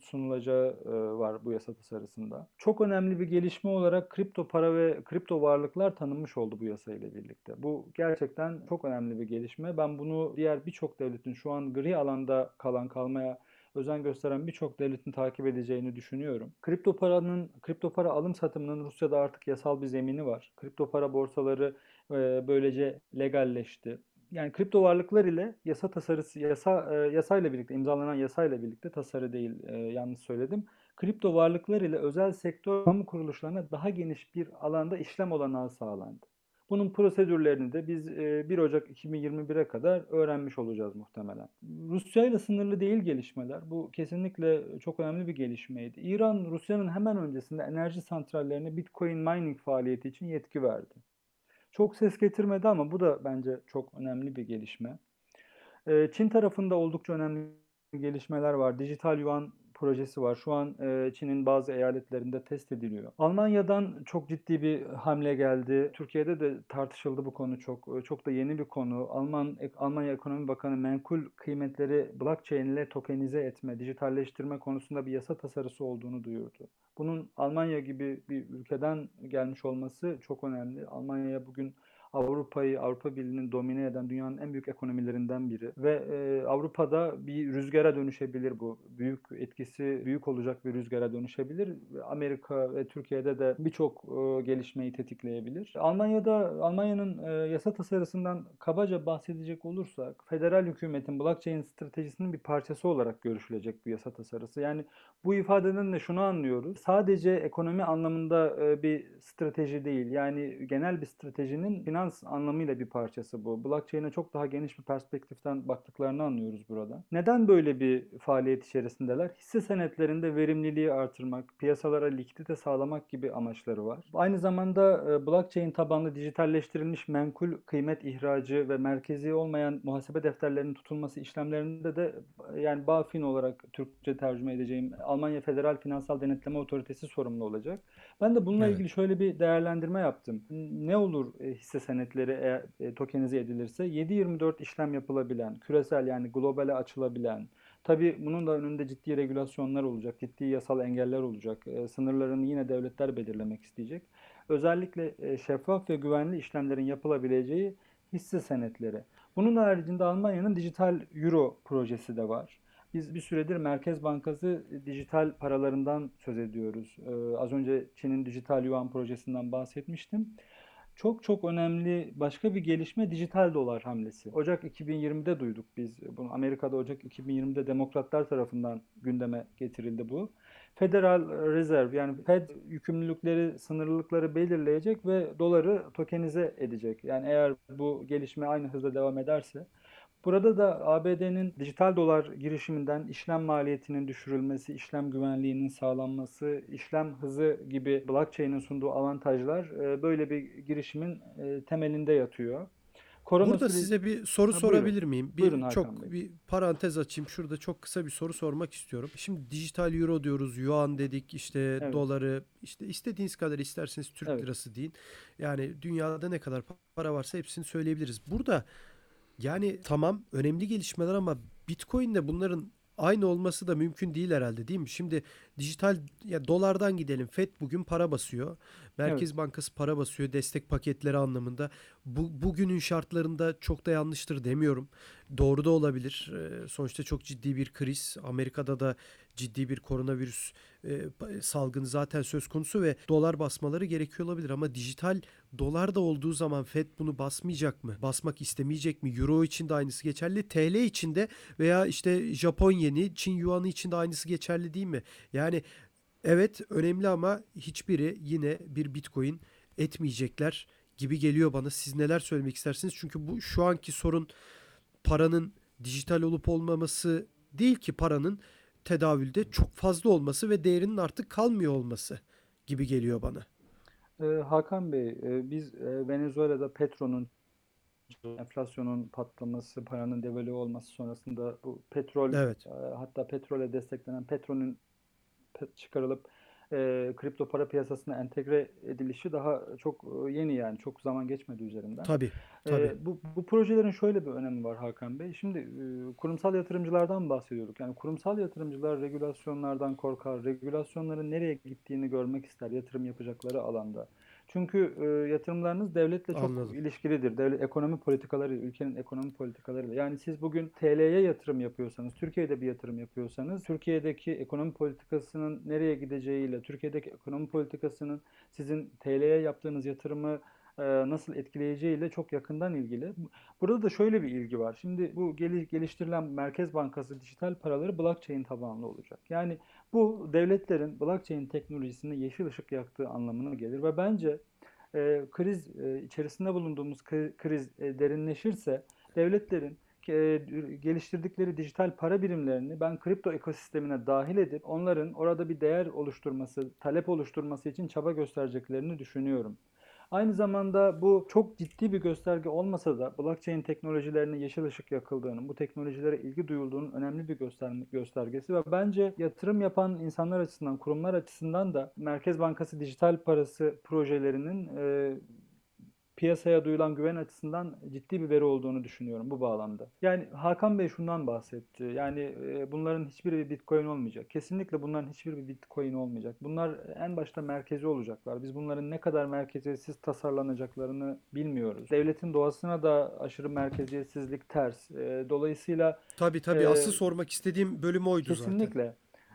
sunulacağı var bu yasa tasarısında. Çok önemli bir gelişme olarak kripto para ve kripto varlıklar tanınmış oldu bu yasa ile birlikte. Bu gerçekten çok önemli bir gelişme. Ben bunu diğer birçok devletin şu an gri alanda kalan kalmaya özen gösteren birçok devletin takip edeceğini düşünüyorum. Kripto paranın, kripto para alım satımının Rusya'da artık yasal bir zemini var. Kripto para borsaları e, böylece legalleşti. Yani kripto varlıklar ile yasa tasarısı, yasa e, yasayla birlikte imzalanan yasayla birlikte tasarı değil, e, yanlış söyledim. Kripto varlıklar ile özel sektör kamu kuruluşlarına daha geniş bir alanda işlem olanağı sağlandı. Bunun prosedürlerini de biz 1 Ocak 2021'e kadar öğrenmiş olacağız muhtemelen. Rusya ile sınırlı değil gelişmeler. Bu kesinlikle çok önemli bir gelişmeydi. İran, Rusya'nın hemen öncesinde enerji santrallerine Bitcoin mining faaliyeti için yetki verdi. Çok ses getirmedi ama bu da bence çok önemli bir gelişme. Çin tarafında oldukça önemli gelişmeler var. Dijital yuan projesi var. Şu an e, Çin'in bazı eyaletlerinde test ediliyor. Almanya'dan çok ciddi bir hamle geldi. Türkiye'de de tartışıldı bu konu çok. Çok da yeni bir konu. Alman Almanya Ekonomi Bakanı menkul kıymetleri blockchain ile tokenize etme, dijitalleştirme konusunda bir yasa tasarısı olduğunu duyurdu. Bunun Almanya gibi bir ülkeden gelmiş olması çok önemli. Almanya bugün Avrupa'yı, Avrupa Birliği'nin domine eden dünyanın en büyük ekonomilerinden biri. Ve e, Avrupa'da bir rüzgara dönüşebilir bu. Büyük etkisi büyük olacak bir rüzgara dönüşebilir. Amerika ve Türkiye'de de birçok e, gelişmeyi tetikleyebilir. Almanya'da Almanya'nın e, yasa tasarısından kabaca bahsedecek olursak federal hükümetin blockchain stratejisinin bir parçası olarak görüşülecek bu yasa tasarısı. Yani bu ifadeden de şunu anlıyoruz. Sadece ekonomi anlamında e, bir strateji değil. Yani genel bir stratejinin finans finans anlamıyla bir parçası bu. Blockchain'e çok daha geniş bir perspektiften baktıklarını anlıyoruz burada. Neden böyle bir faaliyet içerisindeler? Hisse senetlerinde verimliliği artırmak, piyasalara likidite sağlamak gibi amaçları var. Aynı zamanda e, blockchain tabanlı dijitalleştirilmiş menkul kıymet ihracı ve merkezi olmayan muhasebe defterlerinin tutulması işlemlerinde de yani BaFin olarak Türkçe tercüme edeceğim Almanya Federal Finansal Denetleme Otoritesi sorumlu olacak. Ben de bununla Evet. ilgili şöyle bir değerlendirme yaptım. Ne olur e, hisse senetleri eğer e, tokenize edilirse 7/24 işlem yapılabilen, küresel yani globale açılabilen, tabii bunun da önünde ciddi regülasyonlar olacak, ciddi yasal engeller olacak. E, sınırlarını yine devletler belirlemek isteyecek. Özellikle e, şeffaf ve güvenli işlemlerin yapılabileceği hisse senetleri. Bunun haricinde Almanya'nın dijital euro projesi de var. Biz bir süredir Merkez Bankası dijital paralarından söz ediyoruz. Ee, az önce Çin'in dijital yuan projesinden bahsetmiştim. Çok çok önemli başka bir gelişme dijital dolar hamlesi. Ocak 2020'de duyduk biz bunu. Amerika'da Ocak 2020'de demokratlar tarafından gündeme getirildi bu. Federal Reserve yani Fed yükümlülükleri, sınırlılıkları belirleyecek ve doları tokenize edecek. Yani eğer bu gelişme aynı hızla devam ederse Burada da ABD'nin dijital dolar girişiminden işlem maliyetinin düşürülmesi, işlem güvenliğinin sağlanması, işlem hızı gibi blockchain'in sunduğu avantajlar e, böyle bir girişimin e, temelinde yatıyor. Korona Burada süreci- size bir soru Ha, sorabilir miyim? Bir Buyurun çok Bey. bir parantez açayım. Şurada çok kısa bir soru sormak istiyorum. Şimdi dijital euro diyoruz, yuan dedik, işte Evet. doları, işte istediğiniz kadar isterseniz Türk Evet. lirası deyin. Yani dünyada ne kadar para varsa hepsini söyleyebiliriz. Burada yani tamam önemli gelişmeler ama Bitcoin'le bunların aynı olması da mümkün değil herhalde değil mi? Şimdi dijital ya dolardan gidelim. Fed bugün para basıyor. Merkez Bankası para basıyor destek paketleri anlamında. Bu bugünün şartlarında çok da yanlıştır demiyorum. Doğru da olabilir. Ee, sonuçta çok ciddi bir kriz. Amerika'da da ciddi bir koronavirüs e, salgını zaten söz konusu ve dolar basmaları gerekiyor olabilir ama dijital dolar da olduğu zaman Fed bunu basmayacak mı? Basmak istemeyecek mi? Euro için de aynısı geçerli. TL için de veya işte Japon yeni, Çin yuanı için de aynısı geçerli değil mi? Yani evet önemli ama hiçbiri yine bir Bitcoin etmeyecekler gibi geliyor bana. Siz neler söylemek istersiniz? Çünkü bu şu anki sorun paranın dijital olup olmaması değil ki paranın tedavülde çok fazla olması ve değerinin artık kalmıyor olması gibi geliyor bana. Ee, Hakan Bey, e, biz e, Venezuela'da petronun enflasyonun patlaması, paranın devalüe olması sonrasında bu petrol Evet. e, hatta petrole desteklenen petronun pe- çıkarılıp e, kripto para piyasasına entegre edilişi daha çok e, yeni yani çok zaman geçmedi üzerinden. Tabii. Tabii. Ee, bu, bu projelerin şöyle bir önemi var Hakan Bey. Şimdi e, kurumsal yatırımcılardan bahsediyorduk. Yani kurumsal yatırımcılar regülasyonlardan korkar. Regülasyonların nereye gittiğini görmek ister yatırım yapacakları alanda. Çünkü e, yatırımlarınız devletle çok Anladım. ilişkilidir. Devlet ekonomi politikaları, ülkenin ekonomi politikalarıyla. Yani siz bugün TL'ye yatırım yapıyorsanız, Türkiye'de bir yatırım yapıyorsanız, Türkiye'deki ekonomi politikasının nereye gideceğiyle, Türkiye'deki ekonomi politikasının sizin TL'ye yaptığınız yatırımı nasıl etkileyeceğiyle çok yakından ilgili. Burada da şöyle bir ilgi var. Şimdi bu geli- geliştirilen Merkez Bankası dijital paraları blockchain tabanlı olacak. Yani bu devletlerin blockchain teknolojisine yeşil ışık yaktığı anlamına gelir ve bence e, kriz e, içerisinde bulunduğumuz kri- kriz e, derinleşirse devletlerin e, geliştirdikleri dijital para birimlerini ben kripto ekosistemine dahil edip onların orada bir değer oluşturması, talep oluşturması için çaba göstereceklerini düşünüyorum. Aynı zamanda bu çok ciddi bir gösterge olmasa da blockchain teknolojilerine yeşil ışık yakıldığının, bu teknolojilere ilgi duyulduğunun önemli bir göster- göstergesi ve bence yatırım yapan insanlar açısından, kurumlar açısından da Merkez Bankası dijital parası projelerinin e, piyasaya duyulan güven açısından ciddi bir veri olduğunu düşünüyorum bu bağlamda. Yani Hakan Bey şundan bahsetti. Yani e, bunların hiçbiri bir Bitcoin olmayacak. Kesinlikle bunların hiçbiri bir Bitcoin olmayacak. Bunlar en başta merkezi olacaklar. Biz bunların ne kadar merkeziyetsiz tasarlanacaklarını bilmiyoruz. Devletin doğasına da aşırı merkeziyetsizlik ters. E, Dolayısıyla Tabii tabii. Ee, Asıl sormak istediğim bölüm oydu zaten. Kesinlikle.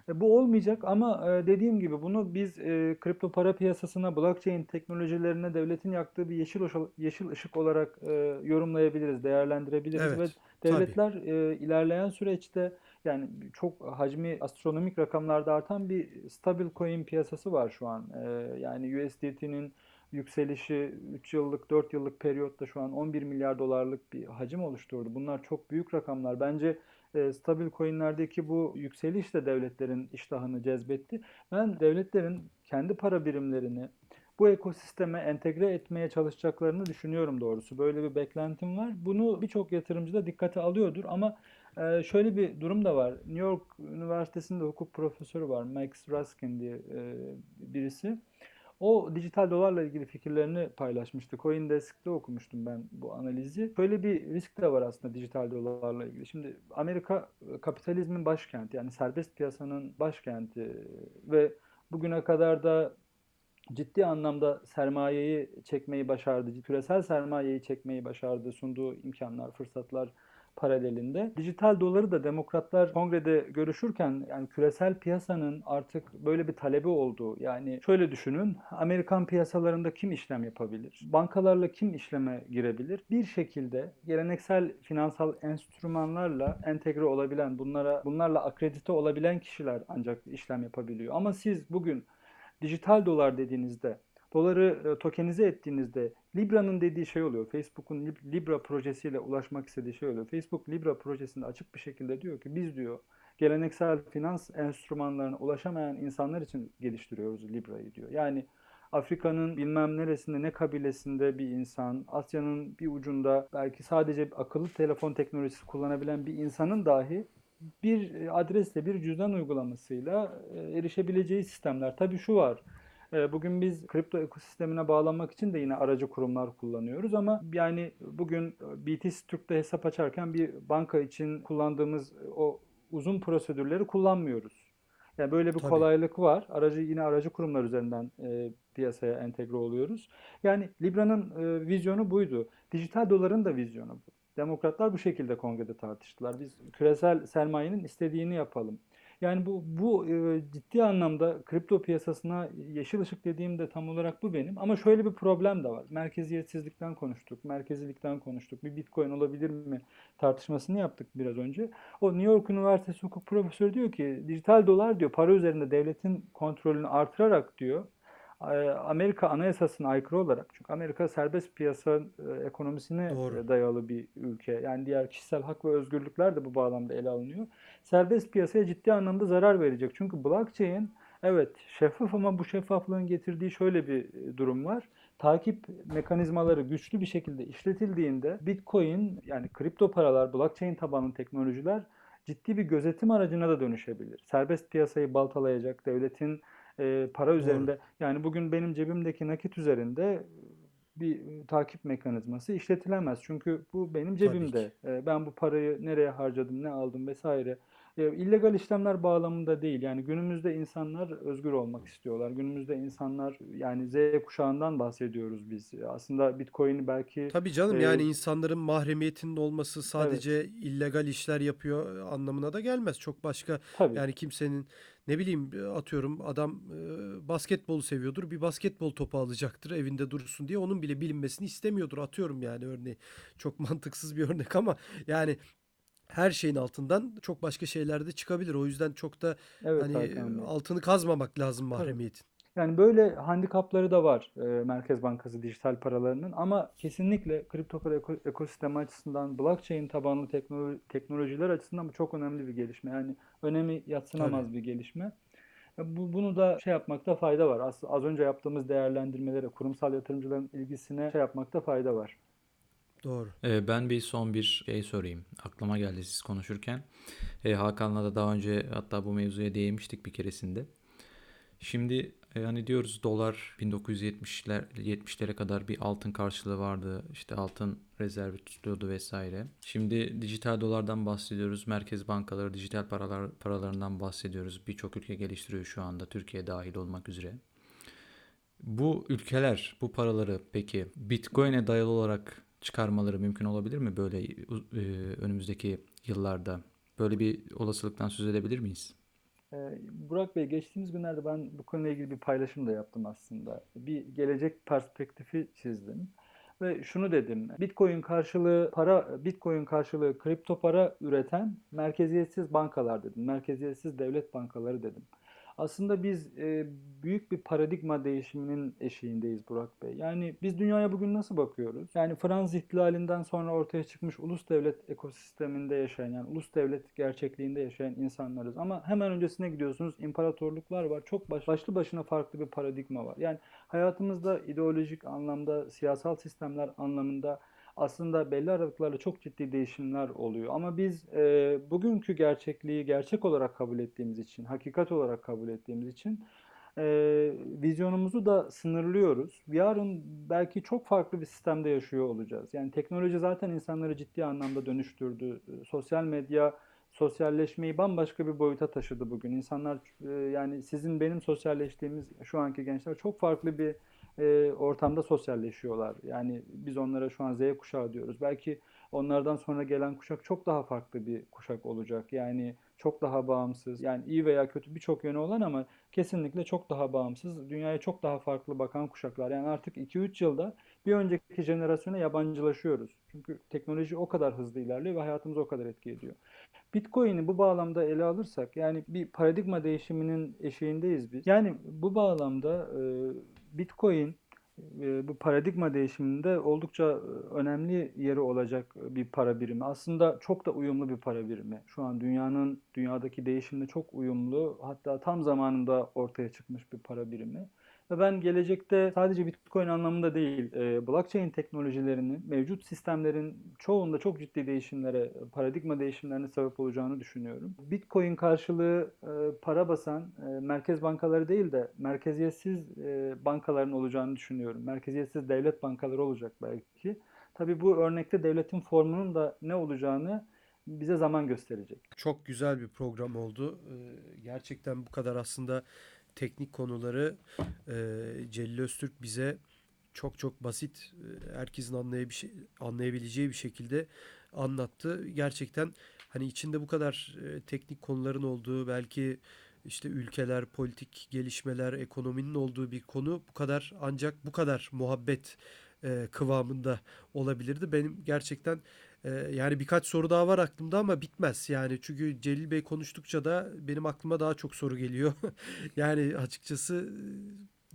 E, Bu olmayacak ama e, dediğim gibi bunu biz e, kripto para piyasasına, blockchain teknolojilerine devletin yaktığı bir yeşil ışık, yeşil ışık olarak e, yorumlayabiliriz, değerlendirebiliriz Evet, ve devletler e, ilerleyen süreçte yani çok hacmi astronomik rakamlarda artan bir stabil coin piyasası var şu an. E, yani USDT'nin yükselişi 3 yıllık 4 yıllık periyotta şu an 11 milyar dolarlık bir hacim oluşturdu. Bunlar çok büyük rakamlar. Bence e, stabil coinlerdeki bu yükseliş de devletlerin iştahını cezbetti. Ben devletlerin kendi para birimlerini bu ekosisteme entegre etmeye çalışacaklarını düşünüyorum doğrusu. Böyle bir beklentim var. Bunu birçok yatırımcı da dikkate alıyordur ama e, şöyle bir durum da var. New York Üniversitesi'nde hukuk profesörü var. Max Raskin diye e, birisi. O dijital dolarla ilgili fikirlerini paylaşmıştı. CoinDesk'te okumuştum ben bu analizi. Böyle bir risk de var aslında dijital dolarla ilgili. Şimdi Amerika kapitalizmin başkenti yani serbest piyasanın başkenti ve bugüne kadar da ciddi anlamda sermayeyi çekmeyi başardı. Küresel sermayeyi çekmeyi başardı. Sunduğu imkanlar, fırsatlar paralelinde. Dijital doları da demokratlar kongrede görüşürken yani küresel piyasanın artık böyle bir talebi olduğu yani şöyle düşünün Amerikan piyasalarında kim işlem yapabilir? Bankalarla kim işleme girebilir? Bir şekilde geleneksel finansal enstrümanlarla entegre olabilen bunlara bunlarla akredite olabilen kişiler ancak işlem yapabiliyor. Ama siz bugün dijital dolar dediğinizde doları e, tokenize ettiğinizde Libra'nın dediği şey oluyor. Facebook'un Libra projesiyle ulaşmak istediği şey oluyor. Facebook Libra projesinde açık bir şekilde diyor ki biz diyor geleneksel finans enstrümanlarına ulaşamayan insanlar için geliştiriyoruz Libra'yı diyor. Yani Afrika'nın bilmem neresinde ne kabilesinde bir insan, Asya'nın bir ucunda belki sadece akıllı telefon teknolojisi kullanabilen bir insanın dahi bir adresle, bir cüzdan uygulamasıyla e, erişebileceği sistemler. Tabii şu var. Ee, bugün biz kripto ekosistemine bağlanmak için de yine aracı kurumlar kullanıyoruz ama yani bugün BTC Türk'te hesap açarken bir banka için kullandığımız o uzun prosedürleri kullanmıyoruz. Yani böyle bir Tabii. kolaylık var. Aracı yine aracı kurumlar üzerinden e, piyasaya entegre oluyoruz. Yani Libra'nın e, vizyonu buydu. Dijital doların da vizyonu bu. Demokratlar bu şekilde kongrede tartıştılar. Biz küresel sermayenin istediğini yapalım. Yani bu bu e, ciddi anlamda kripto piyasasına yeşil ışık dediğim de tam olarak bu benim. Ama şöyle bir problem de var. Merkeziyetsizlikten konuştuk, merkezilikten konuştuk. Bir Bitcoin olabilir mi tartışmasını yaptık biraz önce. O New York Üniversitesi hukuk profesörü diyor ki dijital dolar diyor para üzerinde devletin kontrolünü artırarak diyor Amerika anayasasına aykırı olarak çünkü Amerika serbest piyasa e, ekonomisine Doğru. dayalı bir ülke. Yani diğer kişisel hak ve özgürlükler de bu bağlamda ele alınıyor. Serbest piyasaya ciddi anlamda zarar verecek. Çünkü blockchain evet şeffaf ama bu şeffaflığın getirdiği şöyle bir e, durum var. Takip mekanizmaları güçlü bir şekilde işletildiğinde Bitcoin yani kripto paralar, blockchain tabanlı teknolojiler ciddi bir gözetim aracına da dönüşebilir. Serbest piyasayı baltalayacak, devletin e, para Doğru. üzerinde yani bugün benim cebimdeki nakit üzerinde bir takip mekanizması işletilemez. Çünkü bu benim cebimde. E, ben bu parayı nereye harcadım, ne aldım vesaire e, illegal işlemler bağlamında değil. Yani günümüzde insanlar özgür olmak istiyorlar. Günümüzde insanlar yani Z kuşağından bahsediyoruz biz. Aslında Bitcoin'i belki... Tabii canım e, yani insanların mahremiyetinin olması sadece evet. illegal işler yapıyor anlamına da gelmez. Çok başka Tabii. yani kimsenin ne bileyim atıyorum adam e, basketbolu seviyordur. Bir basketbol topu alacaktır evinde dursun diye onun bile bilinmesini istemiyordur. Atıyorum yani örneği. Çok mantıksız bir örnek ama yani her şeyin altından çok başka şeyler de çıkabilir. O yüzden çok da evet, hani altını kazmamak lazım mahremiyetin. Yani böyle handikapları da var e, Merkez Bankası dijital paralarının ama kesinlikle kripto para ekosistemi açısından blockchain tabanlı teknoloji, teknolojiler açısından bu çok önemli bir gelişme. Yani önemi yatsınamaz Tabii. bir gelişme. Bu, bunu da şey yapmakta fayda var. Az, az önce yaptığımız değerlendirmelere, kurumsal yatırımcıların ilgisine şey yapmakta fayda var. Doğru. Ee, ben bir son bir şey sorayım. Aklıma geldi siz konuşurken. Ee, Hakan'la da daha önce hatta bu mevzuya değinmiştik bir keresinde. Şimdi e, hani diyoruz dolar 1970'ler 70'lere kadar bir altın karşılığı vardı. İşte altın rezervi tutuluyordu vesaire. Şimdi dijital dolardan bahsediyoruz. Merkez bankaları dijital paralar paralarından bahsediyoruz. Birçok ülke geliştiriyor şu anda Türkiye dahil olmak üzere. Bu ülkeler bu paraları peki Bitcoin'e dayalı olarak çıkarmaları mümkün olabilir mi böyle e, önümüzdeki yıllarda? Böyle bir olasılıktan söz edebilir miyiz? Ee, Burak Bey geçtiğimiz günlerde ben bu konuyla ilgili bir paylaşım da yaptım aslında. Bir gelecek perspektifi çizdim ve şunu dedim. Bitcoin karşılığı para Bitcoin karşılığı kripto para üreten merkeziyetsiz bankalar dedim. Merkeziyetsiz devlet bankaları dedim. Aslında biz e, büyük bir paradigma değişiminin eşiğindeyiz Burak Bey. Yani biz dünyaya bugün nasıl bakıyoruz? Yani Fransız ihtilalinden sonra ortaya çıkmış ulus devlet ekosisteminde yaşayan, yani ulus devlet gerçekliğinde yaşayan insanlarız. Ama hemen öncesine gidiyorsunuz, imparatorluklar var. Çok baş, başlı başına farklı bir paradigma var. Yani hayatımızda ideolojik anlamda, siyasal sistemler anlamında aslında belli aralıklarla çok ciddi değişimler oluyor. Ama biz e, bugünkü gerçekliği gerçek olarak kabul ettiğimiz için, hakikat olarak kabul ettiğimiz için e, vizyonumuzu da sınırlıyoruz. Yarın belki çok farklı bir sistemde yaşıyor olacağız. Yani teknoloji zaten insanları ciddi anlamda dönüştürdü. Sosyal medya sosyalleşmeyi bambaşka bir boyuta taşıdı bugün. İnsanlar e, yani sizin benim sosyalleştiğimiz şu anki gençler çok farklı bir e, ortamda sosyalleşiyorlar. Yani biz onlara şu an Z kuşağı diyoruz. Belki onlardan sonra gelen kuşak çok daha farklı bir kuşak olacak. Yani çok daha bağımsız. Yani iyi veya kötü birçok yönü olan ama kesinlikle çok daha bağımsız. Dünyaya çok daha farklı bakan kuşaklar. Yani artık 2-3 yılda bir önceki jenerasyona yabancılaşıyoruz. Çünkü teknoloji o kadar hızlı ilerliyor ve hayatımızı o kadar etki ediyor. Bitcoin'i bu bağlamda ele alırsak yani bir paradigma değişiminin eşiğindeyiz biz. Yani bu bağlamda e, Bitcoin e, bu paradigma değişiminde oldukça e, önemli yeri olacak bir para birimi. Aslında çok da uyumlu bir para birimi. Şu an dünyanın dünyadaki değişimle çok uyumlu hatta tam zamanında ortaya çıkmış bir para birimi. Ve ben gelecekte sadece Bitcoin anlamında değil, e, blockchain teknolojilerinin mevcut sistemlerin çoğunda çok ciddi değişimlere, paradigma değişimlerine sebep olacağını düşünüyorum. Bitcoin karşılığı e, para basan e, merkez bankaları değil de merkeziyetsiz bankaların olacağını düşünüyorum. Merkeziyetsiz devlet bankaları olacak belki. Tabii bu örnekte devletin formunun da ne olacağını bize zaman gösterecek. Çok güzel bir program oldu. Gerçekten bu kadar aslında teknik konuları e, Celil Öztürk bize çok çok basit herkesin anlayabileceği bir şekilde anlattı. Gerçekten hani içinde bu kadar teknik konuların olduğu belki işte ülkeler, politik gelişmeler, ekonominin olduğu bir konu bu kadar ancak bu kadar muhabbet kıvamında olabilirdi. Benim gerçekten yani birkaç soru daha var aklımda ama bitmez. Yani çünkü Celil Bey konuştukça da benim aklıma daha çok soru geliyor. yani açıkçası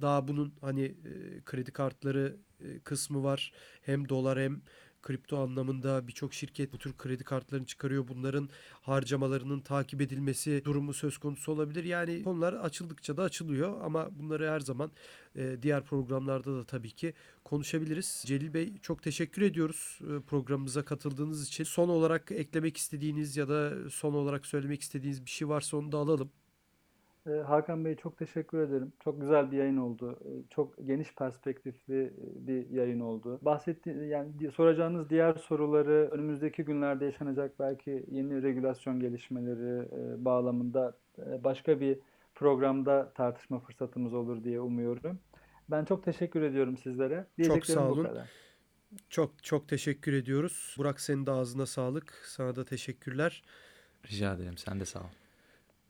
daha bunun hani e, kredi kartları e, kısmı var. Hem dolar hem kripto anlamında birçok şirket bu tür kredi kartlarını çıkarıyor. Bunların harcamalarının takip edilmesi durumu söz konusu olabilir. Yani konular açıldıkça da açılıyor ama bunları her zaman e, diğer programlarda da tabii ki konuşabiliriz. Celil Bey çok teşekkür ediyoruz e, programımıza katıldığınız için. Son olarak eklemek istediğiniz ya da son olarak söylemek istediğiniz bir şey varsa onu da alalım. Ee, Hakan Bey çok teşekkür ederim. Çok güzel bir yayın oldu. Ee, çok geniş perspektifli e, bir yayın oldu. Bahsetti yani soracağınız diğer soruları önümüzdeki günlerde yaşanacak belki yeni regülasyon gelişmeleri e, bağlamında e, başka bir programda tartışma fırsatımız olur diye umuyorum. Ben çok teşekkür ediyorum sizlere. Çok sağ olun. Çok çok teşekkür ediyoruz. Burak senin de ağzına sağlık. Sana da teşekkürler. Rica ederim. Sen de sağ ol.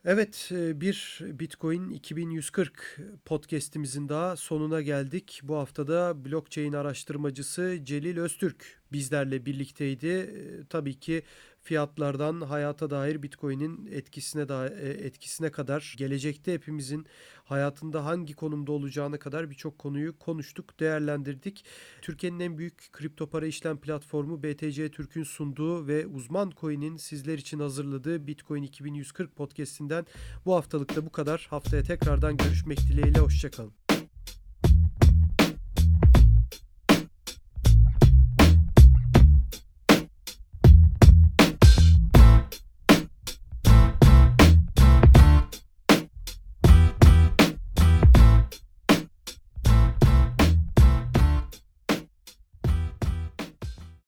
Evet e, bir Bitcoin 2140 podcast'imizin daha sonuna geldik. Bu haftada blockchain araştırmacısı Celil Öztürk bizlerle birlikteydi. E, tabii ki fiyatlardan hayata dair Bitcoin'in etkisine da e, etkisine kadar gelecekte hepimizin hayatında hangi konumda olacağına kadar birçok konuyu konuştuk, değerlendirdik. Türkiye'nin en büyük kripto para işlem platformu BTC Türk'ün sunduğu ve uzman coin'in sizler için hazırladığı Bitcoin 2140 podcast'inden bu haftalık da bu kadar. Haftaya tekrardan görüşmek dileğiyle hoşçakalın.